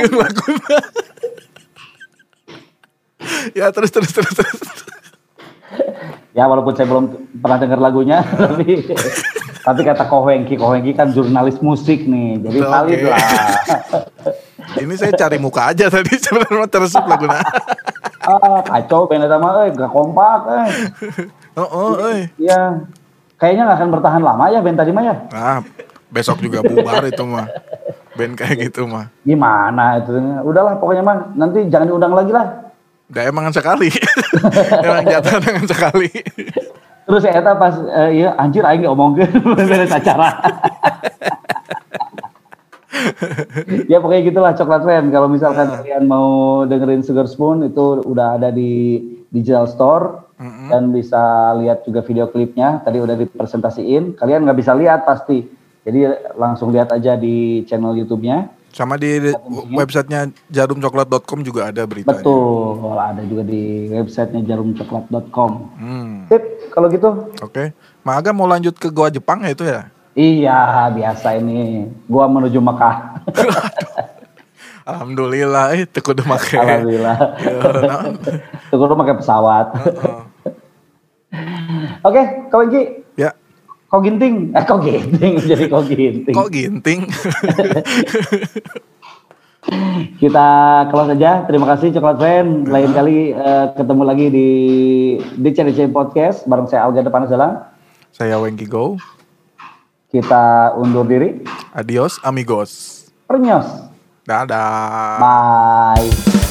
ya terus terus terus terus. ya walaupun saya belum pernah dengar lagunya, tapi tapi kata Kohengki, Kohengki kan jurnalis musik nih, jadi Oke. valid lah. Ini saya cari muka aja tadi sebenarnya tersebut laguna. ah, kacau band eta mah, eh, gak kompak, eh. Oh, oh, eh. Ya, kayaknya nggak akan bertahan lama ya band tadi mah ya. Nah, besok juga bubar itu mah. Band kayak gitu mah. Gimana itu? Udahlah pokoknya mah nanti jangan diundang lagi lah. Udah emang sekali. emang jatuh dengan sekali. Terus eta pas uh, iya anjir aing ngomongkeun beres acara. ya pokoknya gitulah coklat friend. Kalau misalkan Nah. kalian mau dengerin Sugar Spoon itu udah ada di digital store dan bisa lihat juga video klipnya. Tadi udah dipresentasiin. Kalian nggak bisa lihat pasti. Jadi langsung lihat aja di channel YouTube-nya. Sama di di websitenya jarumcoklat.com juga ada beritanya. Betul, ada juga di websitenya jarumcoklat.com. Hmm, Sip, kalau gitu. Oke. Maaga mau lanjut ke Goa Jepang ya itu ya? Iya, biasa ini. Gua menuju Mekah. Alhamdulillah, eh teu kudu make. Alhamdulillah. Tuh gua pakai pesawat. Oke, kau Engki, Kau ginting. Eh, kau ginting. Jadi kau ginting. kok ginting? Kita kelas saja. Terima kasih Coklat Friend. Lain kali eh, ketemu lagi di DCDC Podcast bareng saya Alga Depan Salam. Saya Wengki Go. Kita undur diri. Adios amigos. Pernyos. Dadah. Bye.